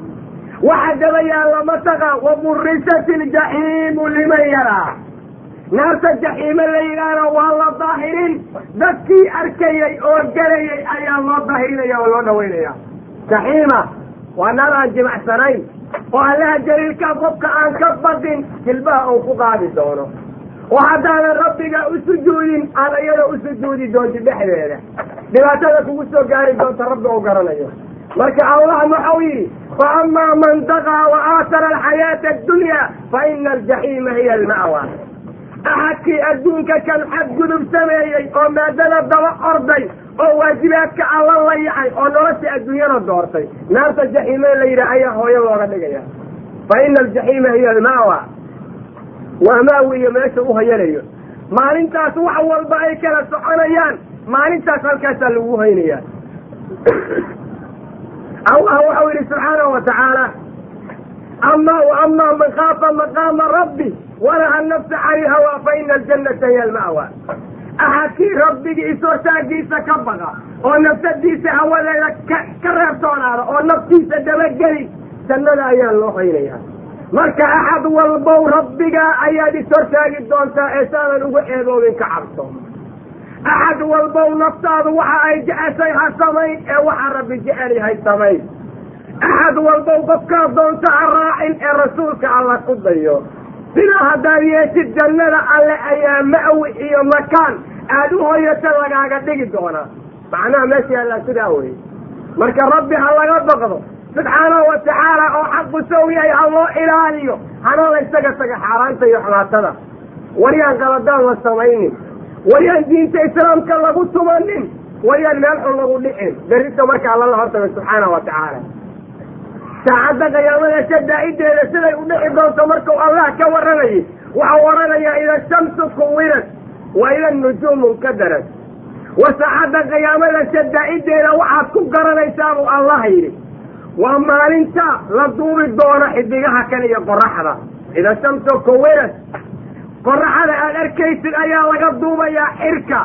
waxa daba yaalla mataqa waburisat iljaxiimu liman yaraa. Naarta jaxiime la yidhaahdo waa la daahirin dadkii arkayay oo gelayay ayaa loo daahirinaya oo loo dhawaynaya jaxiima waa naar aan jimacsanayn oo allaha jaliilka qofka aan ka badin jilbaha uu ku qaadi doono oo haddaanan rabbiga u sujuudin aad iyada u sujuudi doonti dhexdeeda. Dhibaatada kugu soo gaari doonta rabbi oo garanayo. Marka allah waxau yidhi fa amaa man daqaa wa aatara alxayaata addunya fa ina aljaxiima hiya alma'wa. Axadkii adduunka kan xadgudub sameeyey oo maadada daba orday oo waajibaadka alla la yacay oo nolosha adduunyana doortay naarta jaxiime la yidhaah ayaa hooyo looga dhigaya fa ina aljaxiima hiya alma'wa waa maawi iyo meesha u hayanayo maalintaas wax walba ay kala soconayaan maalintaas halkaasaa lagu haynayaa allah waxau yidhi subxaanahu wa tacaala ama wa amaa man khaafa maqaama rabbi wanaha nafsa cani ilhawaa fa ina aljannata hiya alma'wa axadkii rabbigii ishortaagiisa ka baqa oo nafsadiisa hawadeeda ka reebtoonaada oo naftiisa dabageli jannada ayaa loo haynayaa marka axad walbow rabbigaa ayaad ishortaagi doontaa ee saadan uga eedoobin ka cabso. Axad walbow naftaadu waxa ay jeceshay ha samayn ee waxa rabbi jecel yahay samayn. Axad walbow qofkaa doonta ha raacin ee rasuulka alla ku dayo. Sidaa haddaad yeeshid jannada alle ayaa ma'wi iyo makaan. Aad u hoyata lagaaga dhigi doonaa. Macnaha meesha yaallaa sidaa weye marka rabbi ha laga baqdo subxaanahu wa tacaala oo xaqu sow yahay ha loo ilaaliyo hana la ysaga taga xaaraanta iyo xumaatada. Waryaan qaladaan la samaynin. Waryaan diinta islaamka lagu tumanin. Waryaan meel xun lagu dhicin. Berrita marka alla la hortago subxaanahu wa tacaala saacadda qiyaamada shadaa'ideeda siday u dhici doonto markuu allah ka warramayay waxau odhanayaa ida shamsu kuwirat wa ida nujuumu nkadarat wa saacadda qiyaamada shadaa'ideeda waxaad ku garanaysaa buu allah yidhi waa maalinta la duubi doono xidigaha kan iyo qoraxda ida shamso koweras qoraxada aad arkaysid ayaa laga duubayaa xirka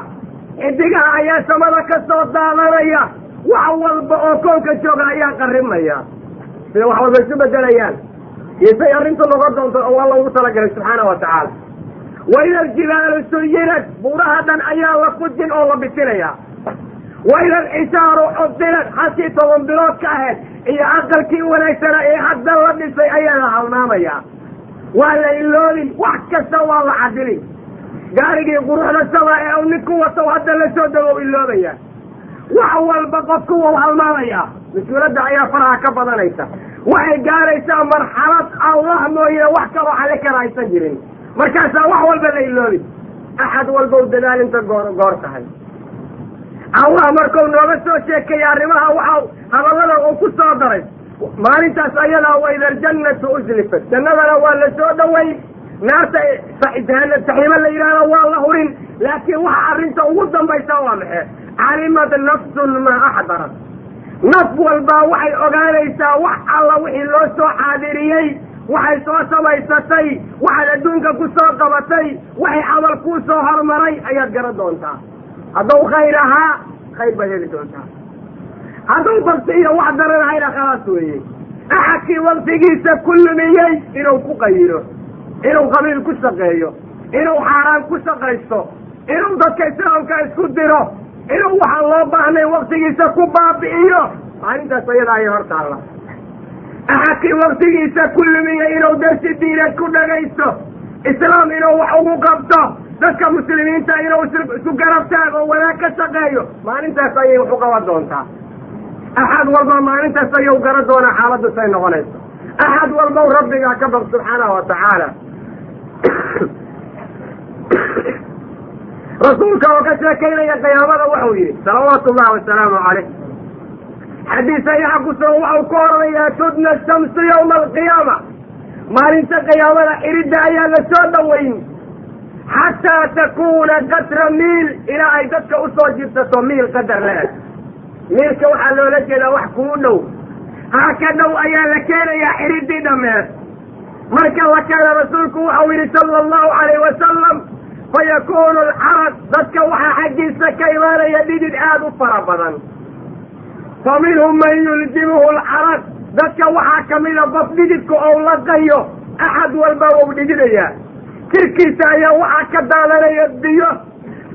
xidigaha ayaa samada ka soo daadanaya wax walba oo koonka jooga ayaa qarimaya sida wax walba isu bedelayaan iyo say arrintu noqon doonto oo alla ugu talagalay subxaana wa tacaala. Wa ida aljibaalu suyinad buuraha dhan ayaa la fujin oo la bisinaya wa ida alxisaaru cudilad halkii toban bilood ka ahayd iyo aqalkii wanaagsanaa ee hadda la dhisay ayaa la halmaamaya waa la iloobin wax kasta waa la cadilin gaarigii quruxda saba ee u nin ku wato hadda la soo dago iloobaya wax walba qofku wau halmaamaya mas'uuladda ayaa faraha ka badanaysa waxay gaaraysaa marxalad allah mooye wax kaloo xali kara aysan jirin markaasaa wax walba la iloobin axad walba u dadaal inta goor goor tahay allah markuu nooga soo sheekaya arrimaha waxa hadallada uu ku soo daray. Maalintaas ayadaa waida aljannatu uslifat jannadana waa la soo dhaweyn naarta saxiimo la yidhahdo waa la hurin. Laakiin waxa arrinta ugu dambaysa waa maxe calimad nafsun maa axdarat naf walbaa waxay ogaanaysaa wax alla wixii loo soo xaadiriyey. Waxay soo samaysatay waxaad adduunka ku soo qabatay. Waxay camal kuu soo hormaray. Ayaad garan doontaa hadduu khayr ahaa khayr baad heli doontaa hadduu bakti iyo wax daranahayna khalaas weeye. Axadkii waktigiisa ku lumiyey inuu ku qayiro. Inuu qabiil ku shaqeeyo. Inuu xaaraan ku shaqaysto. Inuu dadka islaamka isku diro. Inuu waxaan loo baahnay waktigiisa ku baabi'iyo. Maalintaas ayada ayay hor taalla axadkii waktigiisa ku lumiyey inuu darsi diineed ku dhagaysto. Islaam inuu wax ugu qabto dadka muslimiinta inuu isu garab taago wanaag ka shaqeeyo maalintaas ayay wax u qaban doontaa. Axad walba maalintaas ayuu garan doonaa xaaladdu say noqonayso. Axad walbow rabbigaa ka baq subxaanahu wa tacaala. <coughs> Rasuulka oo ka sheekaynaya qiyaamada wuxuu yidhi salawaatu ullahi wasalaamu caleyh xadiis saxiixa kusugan waxau ku oranayaa tudna shamsu yawma alqiyaama maalinta qiyaamada xiridda ayaa la soo xataa takuuna qatra miil ilaa ay dadka u soo jirtato miil qadar le-eg miilka waxaa loola jeedaa wax kuu dhow. Haa ka dhow ayaa la keenayaa xiriddii dhammeed. Marka la keena rasuulku waxau yidhi sala allahu calayh wasalam fayakunu alcarad dadka waxaa xaggiisa ka imaanaya dhidid aada u fara badan. Fa minhum man yuljimuhu alcarad dadka waxaa kamida qof dhididka ou laqayo axad walba wou dhididaya jirkiisa ayaa waxaa ka daadanaya biyo.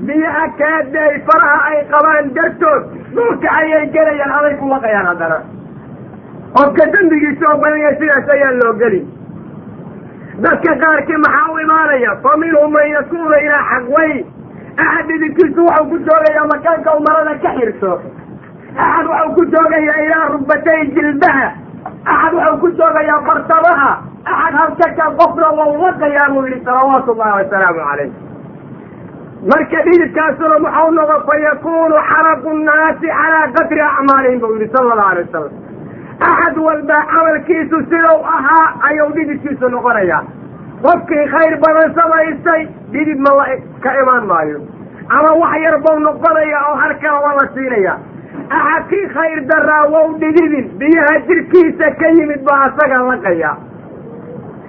Biyaha kaaday faraha ay qabaan dartood. Dhulka ayay gelayaan aday ku laqayaan haddana. Qofka dembigiisa oo badanya sidaas ayaa loo geli dadka qaarkii maxaa u imaanaya? Fa minhum man yakuunu ilaa xaqway axad dhididkiisu waxau ku joogayaa makaanka u marada ka xirto axad waxau ku joogayaa ilaa rugbatay jilbaha. Axad waxau ku joogayaa bartamaha axad halkaka qofna wau laqayaa buu yihi salawaatu ullahi wasalaamu calayh marka dhididkaasuna muxau noqo fa yakunu xaraqu nnaasi calaa qadri acmaalihim buu yihi sala allahu alay wasalam axad walba camalkiisu sidau ahaa ayuu dhididkiisu noqonaya qofkii khayr badan samaystay dhidid ma la ka imaan maayo ama wax yar bau noqonaya oo halkala waa la siinaya axadkii khayr daraa wow dhididin biyaha jirkiisa ka yimid baa asaga laqaya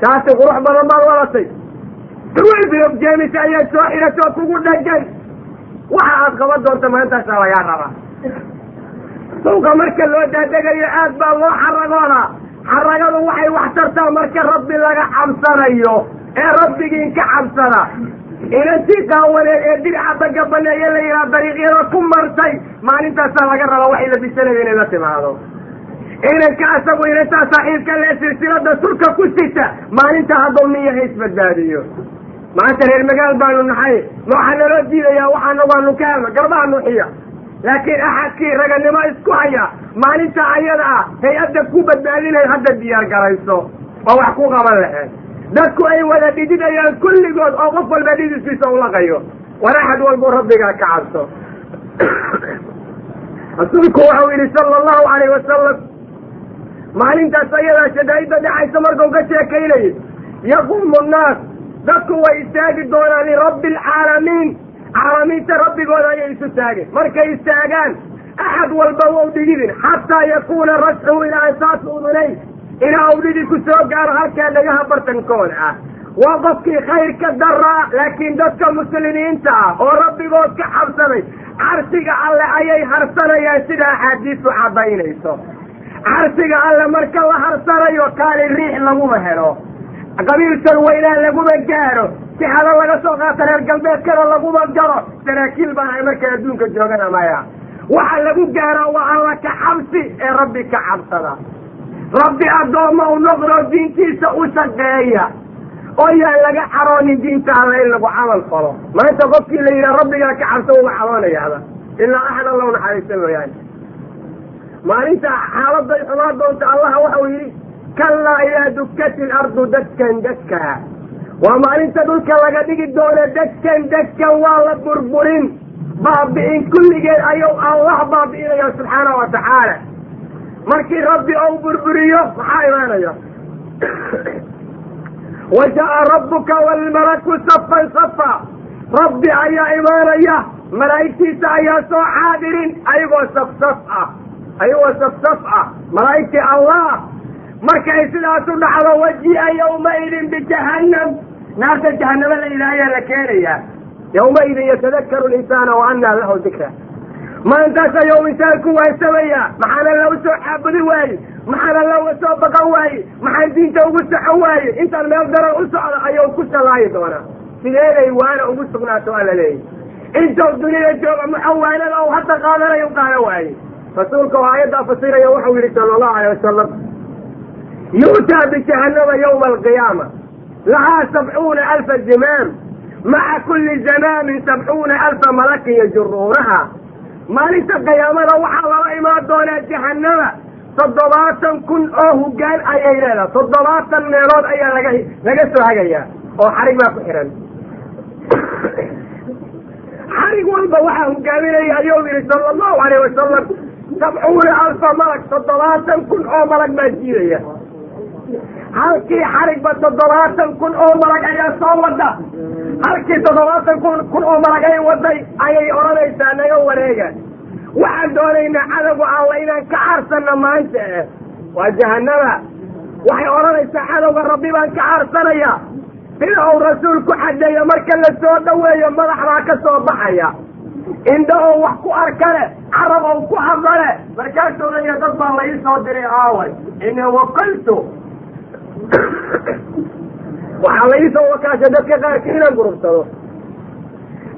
taasi qurux badan baad wadatay surwaybirob jeemis ayaa soo xidhatoo kugu dhagan waxa aad qaban doonta maantaasaa lagaa rabaa suuqa marka loo daadegayo aad baa loo xaragoodaa xaragadu waxay wax tartaa marka rabbi laga cabsanayo ee rabbigiin ka cabsada inantii qaawaneed ee dirca daga baneeye la yidhaha dariiqyada ku martay maalintaasaa laga rabaa waxay la bisanaya inay la timaado inanka asagu inantaa saaxiibka lee silsilada sulka ku sita maalintaa hadduu niyaha isbadbaadiyo maanta reer magaal baanu nahay waxaa naloo diidayaa waxaana waanu ka helno garbaha nuuxiya laakiin axadkii raganimo isku haya maalinta ayada ah hay'adda ku badbaadinay hadda diyaar garayso oo wax ku qaban laheed dadku ay wada dhididayaan kulligood oo qof walba dhididkiisa ulaqayo war axad walbuu rabbigaa ka cabso rasuulku waxau yidhi sala allahu alayh wasalam maalintaas ayadaa shadaa'idda dhexaysa markuu ka sheekaynayay yaquumu nnaas dadku way istaagi doonaan lirabbi alcaalamiin caalamiinta rabbigooda ayay isu taageen. Markay istaagaan axad walba wou dhigidin. Xataa yakuuna rasxuhu ilaa ansaas udunay ilaa awdhidii ku soo gaaro halkaa dhagaha bartankooda ah. Waa qofkii khayrka daraa laakiin dadka muslimiinta ah oo rabbigood ka xabsaday carsiga alle ayay harsanayaan sida axaadiistu caddaynayso carsiga alle marka la harsanayo kaali riix laguma helo. Qabiilsan weynaan laguma gaaro. Sixado laga soo qaata reer galbeedkana laguma galo. Saraakiil baan ay markay adduunka joogana maya. Waxa lagu gaaraa waa alla ka xabsi ee rabbi ka cabsada. Rabbi addoomma u noqdo diintiisa u shaqeeya. Oo yaan laga xaroonin diinta alle in lagu camal falo. Maanta qofkii la yidhaha rabbigaa ka cabsa uga xaroonayaada ilaa axad alla u naxariista mooyaane maalinta xaaladay xumaa doonta allaha waxau yidhi kallaa idaa dukkati ilardu dadkan dadkaa waa maalinta dhulka laga dhigi doono dadkan dadkan waa la burburin. Baabi'in kulligeed ayuu allah baabi'inaya subxaana wa tacaala. Markii rabbi ou burburiyo maxaa imaanaya <clears throat> wa jaa rabbuka waalmalaku safan safa rabbi ayaa imaanaya malaa'igtiisa ayaa soo xaadirin ayagoo safsaf ah ayagoo safsaf ah malaa'igtii allah. Markay sidaas u dhacdo waji'a yawmaidin bijahannam naarta jahanamo la ilaahayaa la keenayaa yawmaidin yatadakaru linsaana wa annaa lahu dikra maantaas ayuu insaanku waansamaya maxaana la u soo xaabudi waaye? Maxaana la soo baqan waaye? Maxaan diinta ugu socon waaye? Intaan meel daran u socda ayuu ku shalaayi doonaa. Sideeday waana ugu sugnaato alla leeyahy intuu dunida jooga muxawaanada u hadda qaadanayo u qaadan waaye rasuulka oo aayaddaa fasiraya wuxuu yidhi sala allahu alay wasalam yu'taa bijahannama yawma alqiyaama lahaa sabcuuna alfa zimaam maca kulli zamaamin sabcuuna alfa malakin yajuruunaha. Maalinta qiyaamada waxaa lala imaan doonaa jahanama toddobaatan kun oo hoggaan ayay leedahay. Toddobaatan meelood ayaa laga laga soo hagayaa oo xarig baa ku xihan <coughs> xarig walba waxaa hogaaminaya ayuu yidhi sala allahu alayh wasalam sabcuuna alfa malag toddobaatan kun oo malag baa jiidaya halkii xarigba toddobaatan kun oo malag ayaa soo wada halkii toddobaatan kun kun oo malag ay waday ayay odhanaysaa naga wareega. Waxaan doonaynaa cadowga alla inaan ka carsana maanta. Waa jahanama waxay odhanaysaa cadowga rabbi baan ka carsanaya sida uu rasuulku xadeeyo marka la soo dhoweeyo madax baa ka soo baxaya indha oo wax ku arkale carab oo ku hadlale markaasuu leeya dad baa la ii soo diray aaway. Ini waqaltu. Waxaa la iisoo wakaasha dadka qaarkii inaan gurubsado.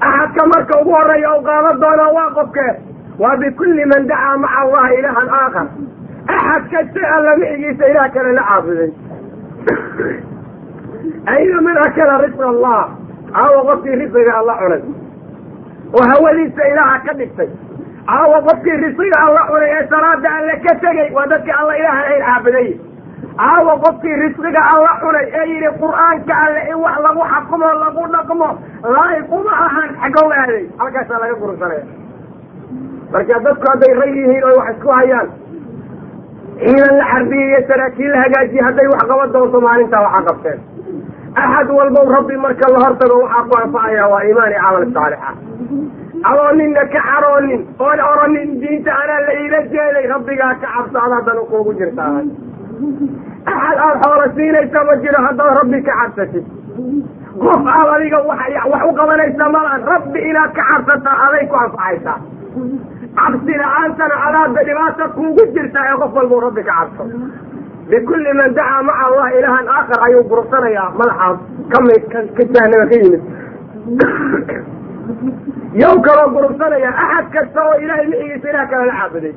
Axadka marka ugu horreeya u qaadan doonaa waa qofke. Waa bikulli man dacaa maca allahi ilaahan aakhar. Axad kasta alla micigiisa ilaah kale la caabuday. Ayna man akala risqa allah. Aawa qofkii risqiga alla cunay oo hawadiisa ilaaha ka dhigtay. Aawa qofkii risqiga alla cunay ee salaada alle ka tegey waa dadkii alla ilaahan ayn caabuday. Aawa qofkii risqiga alla cunay ee yidhi qur'aanka alle in wax lagu xakumo lagu dhaqmo laayiquma ahan xagow aaday halkaasaa laga gursanaya marka dadku hadday rag yihiin oy wax isku hayaan ciidan la xarbiyey iyo saraakiin la hagaajiye hadday wax qaban doonto maalintaa waxaa qabteen axad walbow rabbi marka la hortago waxaa ku anfacaya waa iimaan iyo camal saalixa adoo ninna ka xaroonin oon oranin diinta anaa la iila jeeday rabbigaa ka cabsaada haddana kuugu jirtaa axad aada xoola siinaysa ma jiro haddaad rabbi ka cabsatid qof aad adiga wax u qabanaysa malaan rabbi inaad ka cabsataa aday ku anfacaysaa cabsi la'aantana adaadba dhibaata kuugu jirtaa ee qof walbuu rabbi ka cabso bikulli man dacaa maca allah ilaahan aakhar ayuu gurubsanayaa madaxaas kami ka jahanama ka yimid yow kaloo gurubsanaya axad kasta oo ilaahay micigiisa ilaah kale la caabuday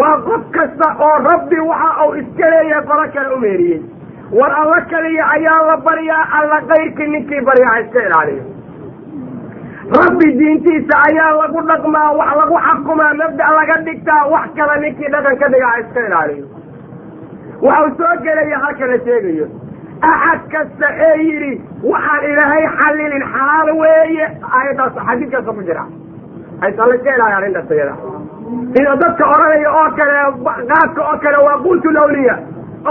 waa qof kasta oo rabbi waxa uu iska leeyahay qolo kale u meeriyey war alla kaliya ayaa la baryaa alla kayrkii ninkii baryaa ha iska ilaaliyo rabbi diintiisa ayaa lagu dhaqmaa wax lagu xakumaa mabda' laga dhigtaa wax kale ninkii dhaqan ka dhiga ha iska ilaaliyo waxau soo gelaya halka la sheegayo. Axad kasta ee yidhi waxaan ilaahay xallilin xalaal weeye. Aayaddaas xadiidkaasa ku jira. Haysa la ilaaliya arrintaas iyada sida dadka odhanaya oo kale qaadka oo kale waa quutul awliya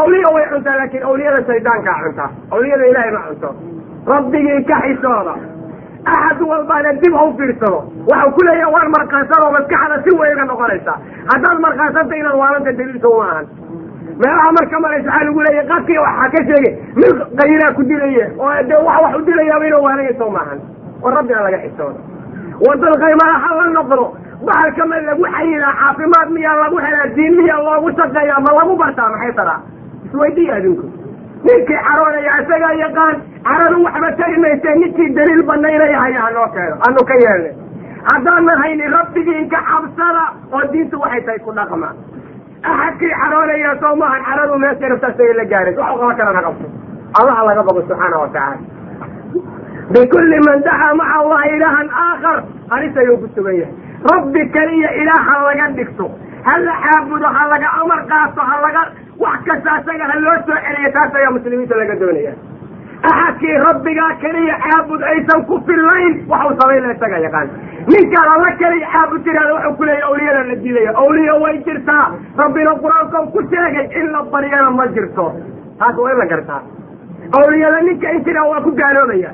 awliya way cuntaa laakiin awliyada shaydaankaa cunta awliyada ilaahay ma cunto. Rabbigii ka xisooda. Axad walbaana dib ha u fiirsado. Waxau ku leeyaha waan markaansado maskaxda si weyga noqonaysaa haddaad markaansanta inaad waalanta daliilka uma ahan meelaha marka maraysa waxaa lagu leeyahy qadkii waxaa ka sheegay mid qayraa ku dilaya oo dee wax wax u dilayaaba inuu waanayso maahan oo rabbina laga xisoodo. Wadal qaymada ha la noqdo bahalka ma lagu xayilaa caafimaad miyaa lagu helaa diin miyaa loogu shaqeeyaa ma lagu bartaa maxay taraa? Isweydiya adinku. Ninkii caroonaya isagaa yaqaan caradu waxba tari mayse ninkii daliil banaynaya haya hanoo keeno anu ka yeelnay. Haddaanan haynin rabbigiinka cabsada oo diintu waxay tahay ku dhaqma axadkii caroonaya soo maahan caradu meesha rabta isaga la gaarays waxu qaba kalana qabto. Allaha laga baqo subxaana watacaala bikulli man dacaa maca allahi ilaahan aakhar halis ayuu ku sugan yahay. Rabbi keliya ilaah ha laga dhigto ha la caabudo ha laga amar qaato ha laga wax kasta isaga ha loo soo celiyo taas ayaa muslimiinta laga doonaya axadkii rabbigaa keliya caabud aysan ku fillayn. Waxau samayna isaga yaqaan. Ninkaan alla keliya caabud tiraada waxuu ku leeyahy awliyada la dilaya awliya way jirtaa. Rabbina qur'aankan ku sheegay in la baryana ma jirto. Taas waa in la gartaa. Awliyada ninka intiraa waa ku gaaloobaya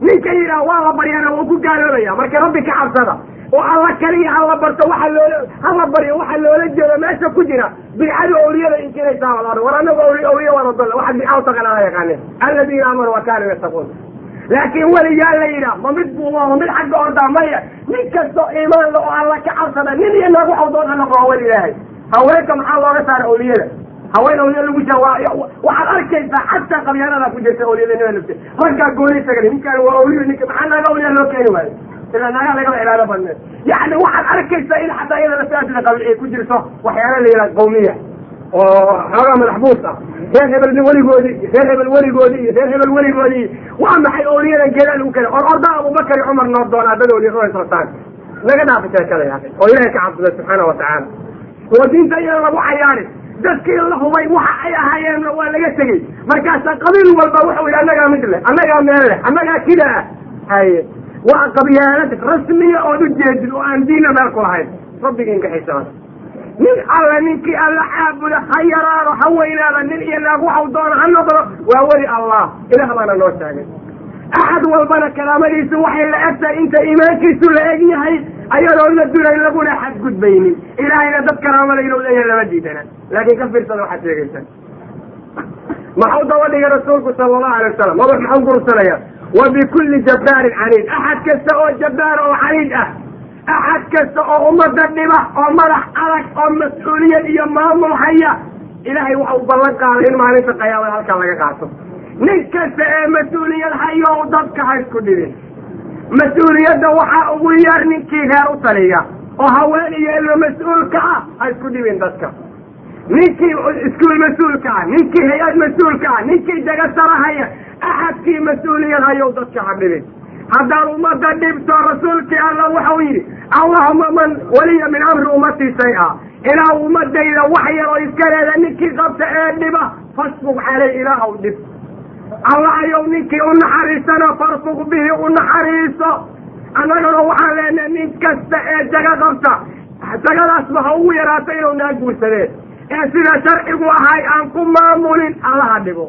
ninka yidhaah waa la baryana waa ku gaaloobaya marka rabbi ka cabsada oo alla keliya hala barto waxa loola hala baryo waxa loola jeedo meesha ku jira bidcadu awliyada inkiraysaa walaal war anagu awliya awliya waana dolle waxaad bidca u taqan ala yaqaaneen aladiina aamanuu wa kaanuu yattaquun. Laakiin weliyaa la yidhaah ma mid buuba ma mid xagga ordaa maya nin kastoo iimaan la oo alla ka cabsada nin iyo naag waxau doona noqo waa weli ilaahay. Haweenka maxaa looga saara awliyada haween awliya lagu jira waxaad arkaysaa xataa qabyaanada ku jirta awliyada nima lafte raggaa gooni sagale ninkaan waa awliya ninka maxaa naaga awliya loo keeni waayo ilaa naagaa lagaba ilaalo badneed yani waxaad arkaysaa in xataa iyada laftaasida qabi ay ku jirto waxyaala la yidhaha qawmiya oo xoogaa madaxbuus ah reer hebel weligoodii reer hebel weligoodii iyo reer hebel weligoodii waa maxay awliyadan geedaa lagu keenay or orda abubakar iyo cumar noo doonaa dad awliya rataan naga dhaafa sheekada ya oo ilahay ka cabsada subxaana watacaala oo diinta iyada lagu cayaarin dadkii la hubay waxa ay ahaayeenna waa laga tegey markaasaa qabiil walba wuxuu yidhi annagaa mid leh annagaa meel leh annagaa kida ah haye waa qabyaalad rasmiya ood ujeedid oo aan diinna meel ku lahayn. Rabbigiinka xisaaba nin alla ninkii alla caabuda ha yaraado ha weynaada nin iyo naag waxau doona ha noqdo waa weli allah. Ilaah baana noo sheegay axad walbana karaamadiisu waxay la egtahay inta iimaankiisu la eg yahay ayadoo la duray laguna xadgudbaynin. Ilaahayna dad karaamada inuu leeyahay lama diidana. Laakiin ka fiirsada waxaad sheegaysaa maxau daba dhigay rasuulku sala allahu alay wasalam madax maxau gursanaya wa bikulli jabbaarin caniid axad kasta oo jabbaar oo caniid ah axad kasta oo ummadda dhiba oo madax adag oo mas'uuliyad iyo maamul haya ilaahay waxa uu ballan qaaday in maalinta qayaamada halkaa laga qaato nin kasta ee mas'uuliyad hayo dadka ha isku dhibin mas'uuliyadda waxaa ugu yar ninkii reer u taliya oo haween iyo ilmo mas'uulka ah ha isku dhibin dadka ninkii iskuul mas'uulka ah ninkii hay'ad mas'uulka ah ninkii dagasarahaya axadkii mas'uuliyad hayow dadka ha dhibin haddaan ummadda dhibto rasuulkii alla waxau yidhi allahuma man waliya min amri ummatii shay-a. Ilaa ummadayda wax yar oo iska leeda ninkii qabta ee dhiba fasbug caley ilaahaw dhib alla ayow ninkii u naxariisana farfug bihi u naxariiso annagana waxaan leenahay nin kasta ee jaga qabta jagadaasba ha ugu yaraato inuu naa guursadeen ee sida sharcigu ahay aan ku maamulin allaha dhibo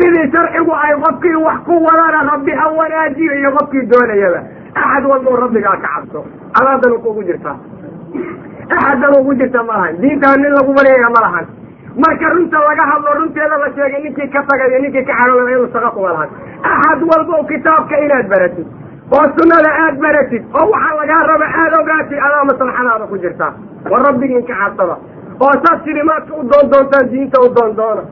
sidii sharcigu ay qofkii wax ku wadana rabbi ha wanaajiyo iyo qofkii doonayaba. Axad walbau rabbigaa ka cabso. Alaadan kugu jirtaa axadan ugu jirta ma lahan. Diintaa nin lagu baryaya ma lahan. Marka runta laga hadlo runteeda la sheegay ninkii ka tagayo ninkii ka xaroolaba inuu shaqo kuma lahan axad walba kitaabka inaad baratid oo sunnada aad baratid oo waxaa lagaa raba aada ogaatid adaa maslaxadaada ku jirtaa war rabbigiin ka cabsada oo saad silimaadka u doon doontaan diinta u doon doona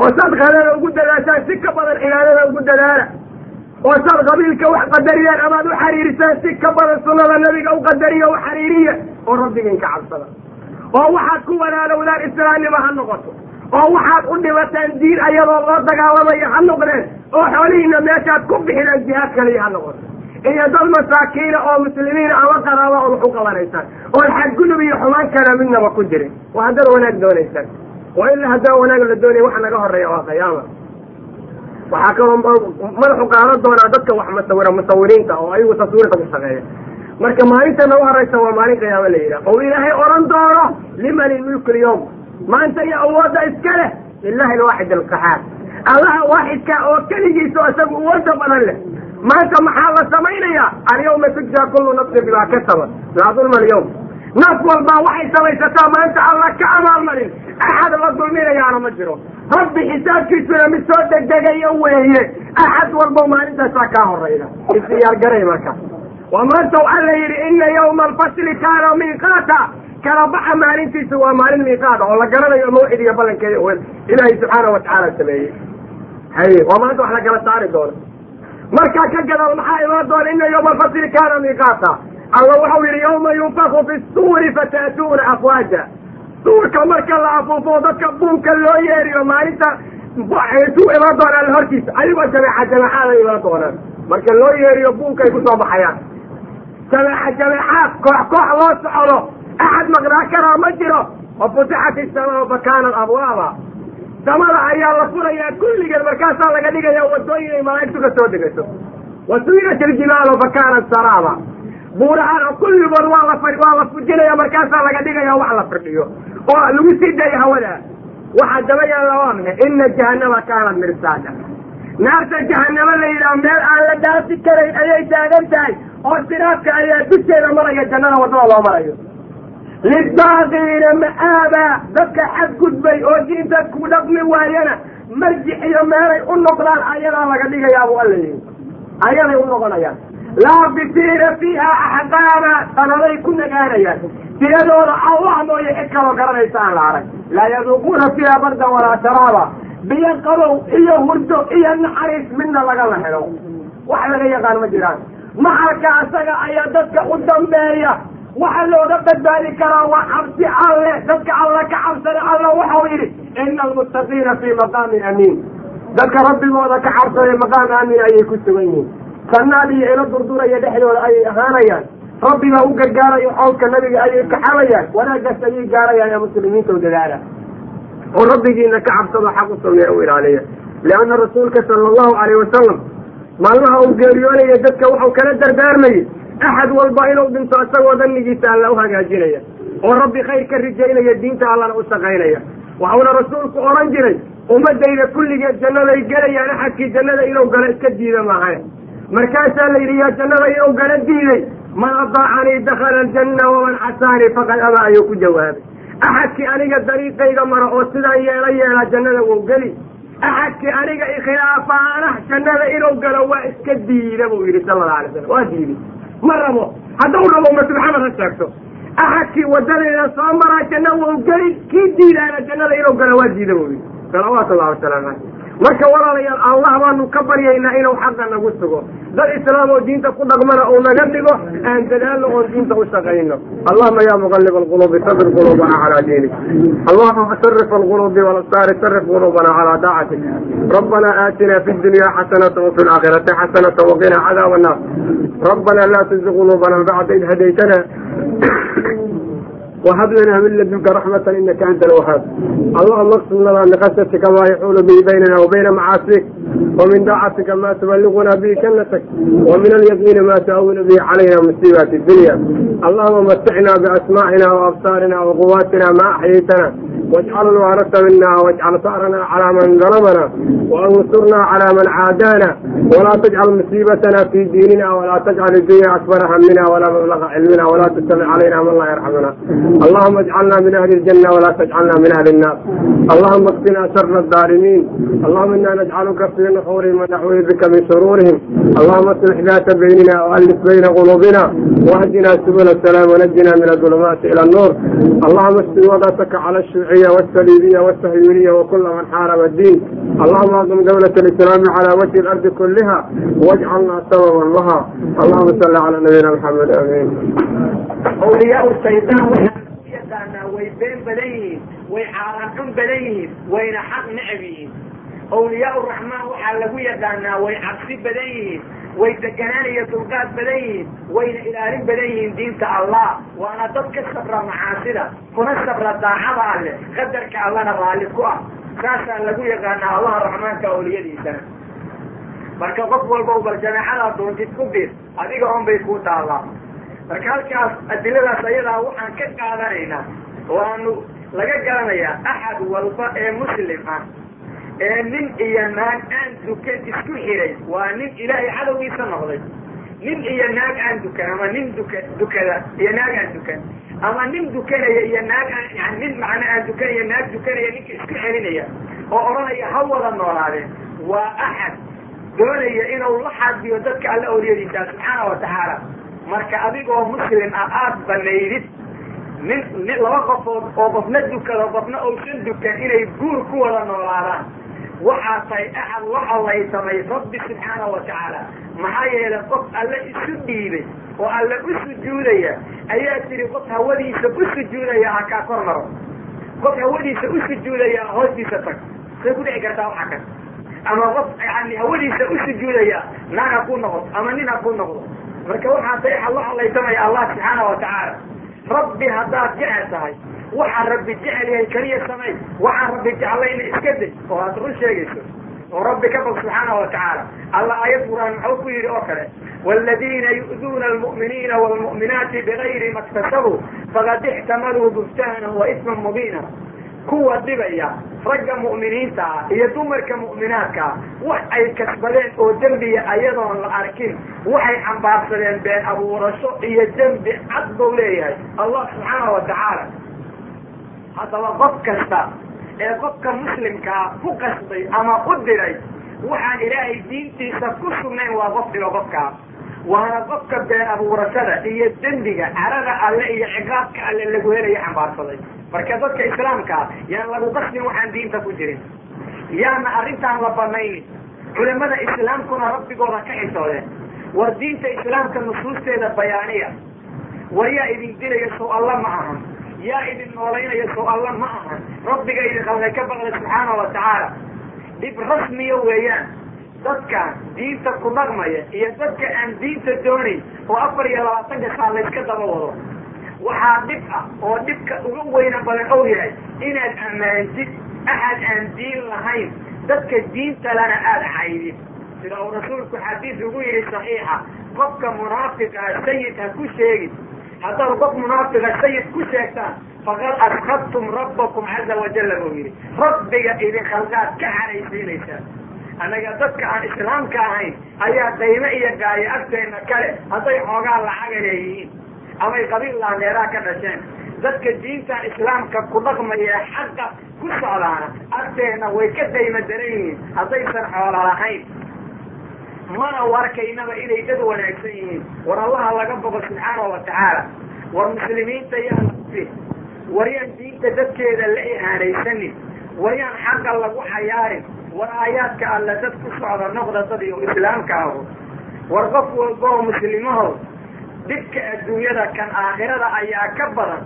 oo saad qadada ugu dadaashaan si ka badan cibaadada ugu dadaala oo saad qabiilka wax qadariyaan amaad u xariirisaan si ka badan sunnada nabiga u qadariya u xariiriya oo rabbigiin ka cabsada oo waxaad ku walaalowdaan islaamnimo ha noqoto oo waxaad u dhibataan diin ayadoo loo dagaalamayo ha noqdeen oo xoolihiina meeshaad ku bixidaan jihaad kaliya ha noqoto iyo dad masaakiina oo muslimiina ama qaraaba ood wax qabanaysaan. Oon xadgudub iyo xumaan kala midnaba ku jirin. Waa haddaad wanaag doonaysaan. Oo ilaa haddaan wanaag la doonaya waxa naga horreeya waa qiyaama. Waxaa kaloo madaxu qaadan doonaa dadka wax musawira musawiriinta oo ayagu taswiirta ku shaqeeya. Marka maalinta nagu horeysa waa maalin qiyaamo la yidhaha oo ilaahay odhan doono liman ilmulku lyawm maanta iyo awoodda iska leh lilahi alwaaxid alqaxaar allaha waaxidka oo keligiisa isagu uwada badan leh maanta maxaa la samaynayaa? Alyawma tujzaa kullu nafsin bimaa kasabat. Laa dulma alyawm. Naf walbaa waxay samaysataa maanta alla ka abaalmarin axad la dulminayaana ma jiro. Rabbi xisaabkiisuna mid soo degdegayo weeye. Axad walba maalintaasaa kaa horayda. Isdiyaargaray marka. Waa maanta waxaa la yidhi ina yawma alfasli kaana miiqaata. Kala baxa maalintiisa waa maalin miiqaada oo la garanayo mawcid iyo ballankeeda ilaahay subxaana watacaala sameeyey. Hay waa maanta wax la kala saari doono markaa ka gadaal maxaa imaan doona ina yawma alfasli kaana miiqaata? Alla waxau yidhi yawma yunfaku fi suuri fata'tuuna afwaaja. Suurka marka la afuufo dadka buunka loo yeeriyo maalinta su imaan doona alla hortiisa ayagoo jameexa jameexaada imaan doonaan. Marka loo yeeriyo buunkay ku soo baxayaan. Jameexa jameexaad koox koox loo socdo. Axad maqnaa karaa ma jiro. Wa futixat isamaa fa kaanat abwaaba samada ayaa la furayaa kulligeed markaasaa laga dhigaya wadooyin ay malaa'igtu ka soo degato wa suyirat iljibaalu fa kaanat saraaba. Buurahana kulligood waa la waa la fujinaya markaasaa laga dhigaya wax la firdhiyo oo lagu sii dayo hawada. Waxaa daba yaalla waa maxay ina jahannama kaanat mirsaada. Naarta jahanamo la yidhaha meel aan la dhaafi karayn ayay taagan tahay. Oo siraadka ayaa dusheeda maraya jannada waddada loo marayo lidaaqiina ma'aaba dadka xadgudbay oo diinta ku dhaqmi waayana marjic iyo meelay u noqdaan ayadaa laga dhigayaa buu alla yihi ayaday u noqonayaan laabisiina fiiha axqaama sanaday ku nagaanayaan tiradooda allah mooye cid kaloo garanaysa aan la arag laa yaduuquuna fiiha bardan walaa sharaaba biyo qabow iyo hurdo iyo naxariis midna lagala helo wax laga yaqaan ma jiraan maxalka asaga ayaa dadka u dambeeya waxa looga badbaadi karaa waa cabsi alle dadka alla ka cabsada alla waxau yidhi ina almuttaqiina fii maqaamin amiin. Dadka rabbigooda ka cabsaday maqaam aamin ayay ku sugan yihiin. Sannaad iyo ilo durduraya dhexdooda ayay ahaanayaan. Rabbigaa u gargaarayo xowlka nabiga ayay kaxabayaan wanaagaas ayay gaarayaan ee muslimiinta u dadaala. Oo rabbigiina ka cabsado xaq u u ilaaliya. Lianna rasuulka sala allahu alayh wasalam maalmaha uu geeriyoonaya dadka waxau kala dardaarmayay axad walba inuu dhinto isagoo danigiisa alla u hagaajinaya oo rabbi khayr ka rijaynaya diinta allana u shaqaynaya waxauna rasuulku odhan jiray ummadayda kulligeed jannaday gelayaan axadkii jannada inuu galo iska diida maahayn markaasaa la yidhi yaa jannada inuu gala diiday man adaacanii dakhala aljanna waman casaanii faqad abaa ayuu ku jawaabay axadkii aniga dariiqayga mara oo sidaan yeelo yeelaa jannada wou geli axadkii aniga ikhilaafaana jannada inuu galo waa iska diida buu yidhi sala alla alay slam waa diiday ma rabo haddau rabo mase maxamed ha sheegto axadkii wadadayda soo maraa janna wou geli kii diidaana jannada inuu galo waa diida yidhi. Salawaatu ullahi wasalaamu caleyh marka walaalayaal allah baanu ka baryaynaa inuu xaqa nagu sugo. Dad islaam oo diinta ku dhaqmana uu naga dhigo aan dadaalno oon diinta u shaqayno. Allahuma ya muqalib alqulubi sabir qulubana calaa diinik. Allahuma sarif alqulubi walabsaari sarif qulubana calaa daacatik rabbana aatina fi dunya xasanata wafi laakhirati xasanata waqina cadaab annaar rabbana laa tuzi qulubana bacda id hadaytana whab lanaa min ladunka raxmata inaka anta alwahaab allah maqsudnada liqasatika maa yaxuulu bihi baynana wabayna macaasik wamin daacatika maa tubaligunaa bihi jannatak wamin alyaqiini maa tuawilu bihi calayna musiibaati dunya allahuma maticnaa biasmaa'ina wa absaarina maa axyaytana أحييتنا واجعل الوارث منا واجعل ثأرنا على من ظلمنا وانصرنا على من عادانا ولا تجعل مصيبتنا في ديننا ولا تجعل الدنيا أكبر همنا ولا مبلغ علمنا ولا تسلط علينا من لا يرحمنا اللهم اجعلنا من أهل الجنة ولا تجعلنا من أهل النار اللهم اكفنا شر الظالمين اللهم إنا نجعلك في نحورهم ونحوه بك من شرورهم اللهم اصلح ذات بيننا وألف بين قلوبنا واهدنا سبل السلام ونجنا من الظلمات إلى النور اللهم اشف وضعتك على الشيوعية والصليبية والصهيونية وكل من حارب الدين اللهم اعظم دولة الإسلام على وجه الأرض كلها واجعلنا سببا لها اللهم صل على نبينا محمد آمين awliyaa shaydaan waxaa lagu yaqaanaa way been badan yihiin way caaran xun badan yihiin wayna xaq necab yihiin awliyaa raxmaan waxaa lagu yaqaanaa way cabsi badan yihiin way deganaan iyo dulqaad badan yihiin wayna ilaalin badan yihiin diinta allah. Waana dad ka sabra macaasida kuna sabra daacada alleh qadarka allana raalli ku ah. Saasaa lagu yaqaanaa allaha raxmaanka awliyadiisana. Marka qof walba bal jameecadaa doontid ku bir adiga on bay ku taallaa. Marka halkaas adiladaas ayadaa waxaan ka qaadanaynaa oo laga garanayaa axad walba ee muslim ah ee nin iyo naag aan dukan isku xiray. Waa nin ilaahay cadowgiisa noqday. Nin iyo naag aan dukan ama nin duka dukada iyo naag aan dukan ama nin dukanaya iyo naag aan nin macna aan dukanaya naag dukanaya ninka isku celinaya oo odhanaya ha wada noolaadeen waa axad. Doonaya inuu la xadiyo dadka alla awliyadiisa subxaana wa tacaala. Marka adigoo muslim ah aada banaydid nin laba qofood oo qofna dukado qofna uusan dukan inay guur ku wada noolaadaan waxaa tahay la allaysamay rabbi subxaana wa tacaala. Maxaa yeelay qof alle isu dhiibay oo alle u sujuudaya ayaa tiri qof hawadiisa u sujuudaya ha kaa kor maro. Qof hawadiisa u sujuudaya hoostiisa tag. Say ku dhici kartaa waxa kan ama qof yani hawadiisa u sujuudaya naag ha ku noqoto ama nin ha ku noqdo. Marka waxaa tahay axad allaysamaya allah subxaana wa tacaala. Rabbi haddaad jecel tahay waxaa rabbi jecel yahay keliya samay. Waxaa rabbi jeclayna iska day. Oo aad run sheegayso. Oo rabbi ka bal subxaana watacaala alla aayad qur'aan muxuu ku yidhi oo kale waladiina yu'duuna almu'miniina waalmu'minaati bigayri ma ktasabuu faqad ixtamaluu buftaanan wa isman mubiina. Kuwa dhibaya ragga mu'miniinta ah iyo dumarka mu'minaadka ah wax ay kasbadeen oo dembiya ayadoon la arkin waxay xambaarsadeen been abuurasho iyo dembi cad buu leeyahay. Allah subxaana watacaala haddaba qof kasta ee qofka muslimkaa ku qasbay ama u diray waxaan ilaahay diintiisa ku sugnayn waa qof dhigo qofkaa waana qofka been abuurashada iyo dembiga carada alle iyo ciqaabka alle lagu helayo xambaarsaday. Marka dadka islaamkaa yaan lagu qasbin waxaan diinta ku jirin. Yaana arrintaan la banaynin. Culimada islaamkuna rabbigooda ka xishoodeen war diinta islaamka nusuusteeda bayaaniya. War yaa idin dilaya sow alla ma ahan yaa idin noolaynaya sow alla ma ahan rabbiga idin khalqay ka baqda subxaana wa tacaala. Dhib rasmiya weeyaan dadkaan diinta ku dhaqmaya iyo dadka aan diinta doonayn oo afar iyo labaatanka saa layska daba wado. Waxaa dhib ah oo dhibka uga weyna badan ou yahay inaad ammaantid axad aan diin lahayn dadka diinta lana aada caydid sida uu rasuulku xadiis ugu yidhi saxiixa qofka munaafiqaa sayid ha ku sheegin haddaad qof munaafiqa sayid ku sheegtaan faqad askadtum rabbakum caza wajalla buu yidhi. Rabbiga idin khalqaad ka xaraysiinaysaa annaga dadka aan islaamka ahayn ayaa qaymo iyo gaayo agteenna kale hadday xoogaa lacaga leeyihiin. Amay qabiil laaneeraha ka dhasheen. Dadka diintan islaamka ku dhaqmaya xaqa ku socdaana agteenna way ka daymo daran yihiin haddaysan xoola lahayn mana warkaynaba inay dad wanaagsan yihiin? War allaha laga boqo subxaanahu wa tacaala. War muslimiinta yaan war yaan diinta dadkeeda la ihaanaysanin war yaan xaqa lagu xayaarin. War aayaadka alla dad ku socda noqda dad iyo islaamka aho. War qof walba oo muslimaho dhibka adduunyada kan aakhirada ayaa ka badan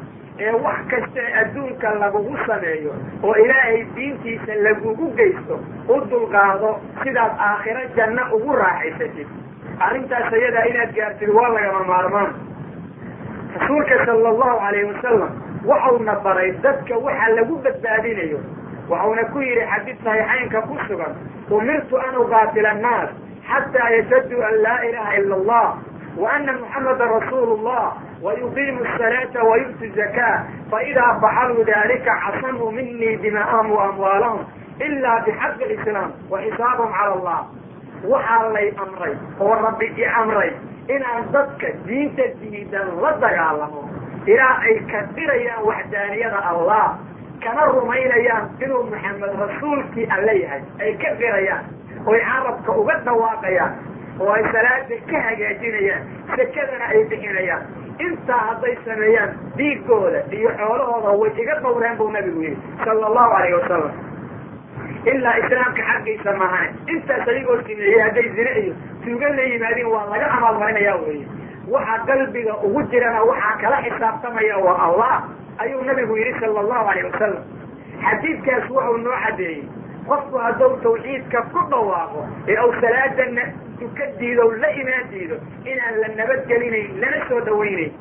ee wax kasta adduunka lagugu sameeyo oo ilaahay diintiisa lagugu geysto u dulqaado sidaad aakhiro janno ugu raaxaysatid arrintaas ayadaa inaad gaartid waa lagama maarmaan. Rasuulka sala allahu calayhi wasalam waxauna baray dadka waxa lagu badbaadinayo. Waxauna ku yidhi xadiid saxiixaynka ku sugan umirtu an uqaatila annaas xataa yashhaduu an laa ilaha ila allah wa ana muxamada rasuulu llah wayu'tu zakaa faidaa facaluu dalika casamuu minii dima'ahum wa amwaalahum ila bixaqi lislaam wa xisaabahum cala allah waxaa lay amray oo rabbi i amray inaan dadka diinta diidan la dagaalamo ilaa ay ka dirayaan waxdaaniyada allah kana rumaynayaan inuu maxamed rasuulkii alle yahay ay ka dirayaan oy carabka uga dhawaaqayaan oo ay salaada ka hagaajinayaan sakadana ay bixinayaan intaa hadday sameeyaan dhiigooda iyo xoolahooda way iga dhowreen buu nabigu yihi sala allahu alayhi wasalam ilaa islaamka xaggiisa mahane intaas adigoo sameeyey hadday zine iyo tuuga la yimaadeen waa laga amaalmarinaya weye waxa qalbiga ugu jirana waxaa kala xisaabtamaya waa allah ayuu nabigu yidhi sala allahu alayh wasalam xadiidkaas wuxuu noo xadeeyey qofku hadduu tawxiidka ku dhawaaqo ee uu salaadana duka diido la imaan diido inaan la nabadgelinayn lana soo dhawaynayn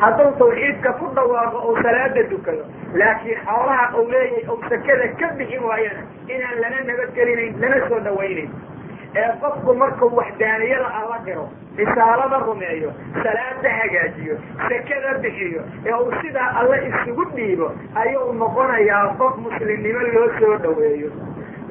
hadduu tawxiidka ku dhawaaqo ou salaada dukado laakiin xoolaha uu leeyahay ou sakada ka bixin waayana inaan lana nabadgelinayn lana soo dhawaynayn ee qofku markuu waxdaaniyada alla qiro risaalada rumeeyo salaada hagaajiyo sakada bixiyo ee uu sidaa alle isugu dhiibo ayuu noqonayaa qof muslimnimo loo soo dhaweeyo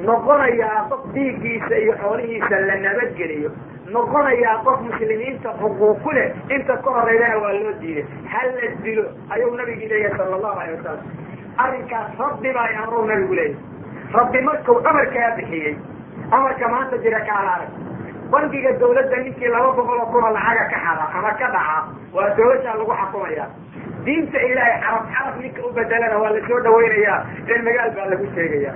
noqonayaa qof dhiiggiisa iyo xoolihiisa la nabadgeliyo. Noqonayaa qof muslimiinta xuquuq ku leh. Inta ka horeydana waa loo diiday. Hal la dilo. Ayuu nabigi leeyahay sala allahu alay wasalam arrinkaas rabbi baa amrow nabigu leeyahy rabbi markuu amarkaa bixiyey amarka maanta jira kaala arag bangiga dawladda ninkii laba boqol oo kunoo lacaga ka xada ama ka dhaca waa dawlashaa lagu xakumaya. Diinta ilaahay xaraf xaraf ninka u bedelana waa la soo dhawaynayaa. In magaal baa lagu sheegaya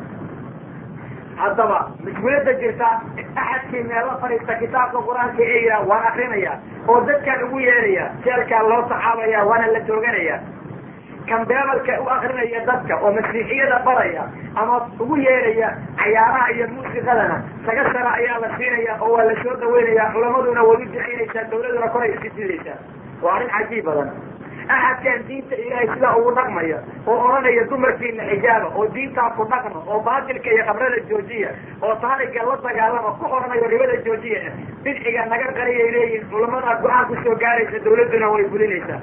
haddaba mushkilada jirta axadkii meelo fadhiista kitaabka qur'aanka eeya waan akrinaya oo dadkaan ugu yeeraya jeelkaa loo saxaabaya waana la tooganaya kan beebalka u akrinaya dadka oo masiixiyada baraya ama ugu yeeraya cayaaraha iyo muusiqadana saga sara ayaa la siinaya oo waa la soo dhaweynaya culamaduna way u ducaynaysaa dawladuna koray iska didaysaa waa arrin cajiib badan axadkan diinta ilaahay sidaa ugu dhaqmaya oo odhanaya dumarkiina xijaaba oo diintaa ku dhaqma oo baatilka iyo qabrada joojiya oo taariga la dagaalama ku odhanayo ribada joojiya bidciga naga qariyay leeyihiin culamada go'aan ku soo gaaraysa dawladduna way fulinaysaa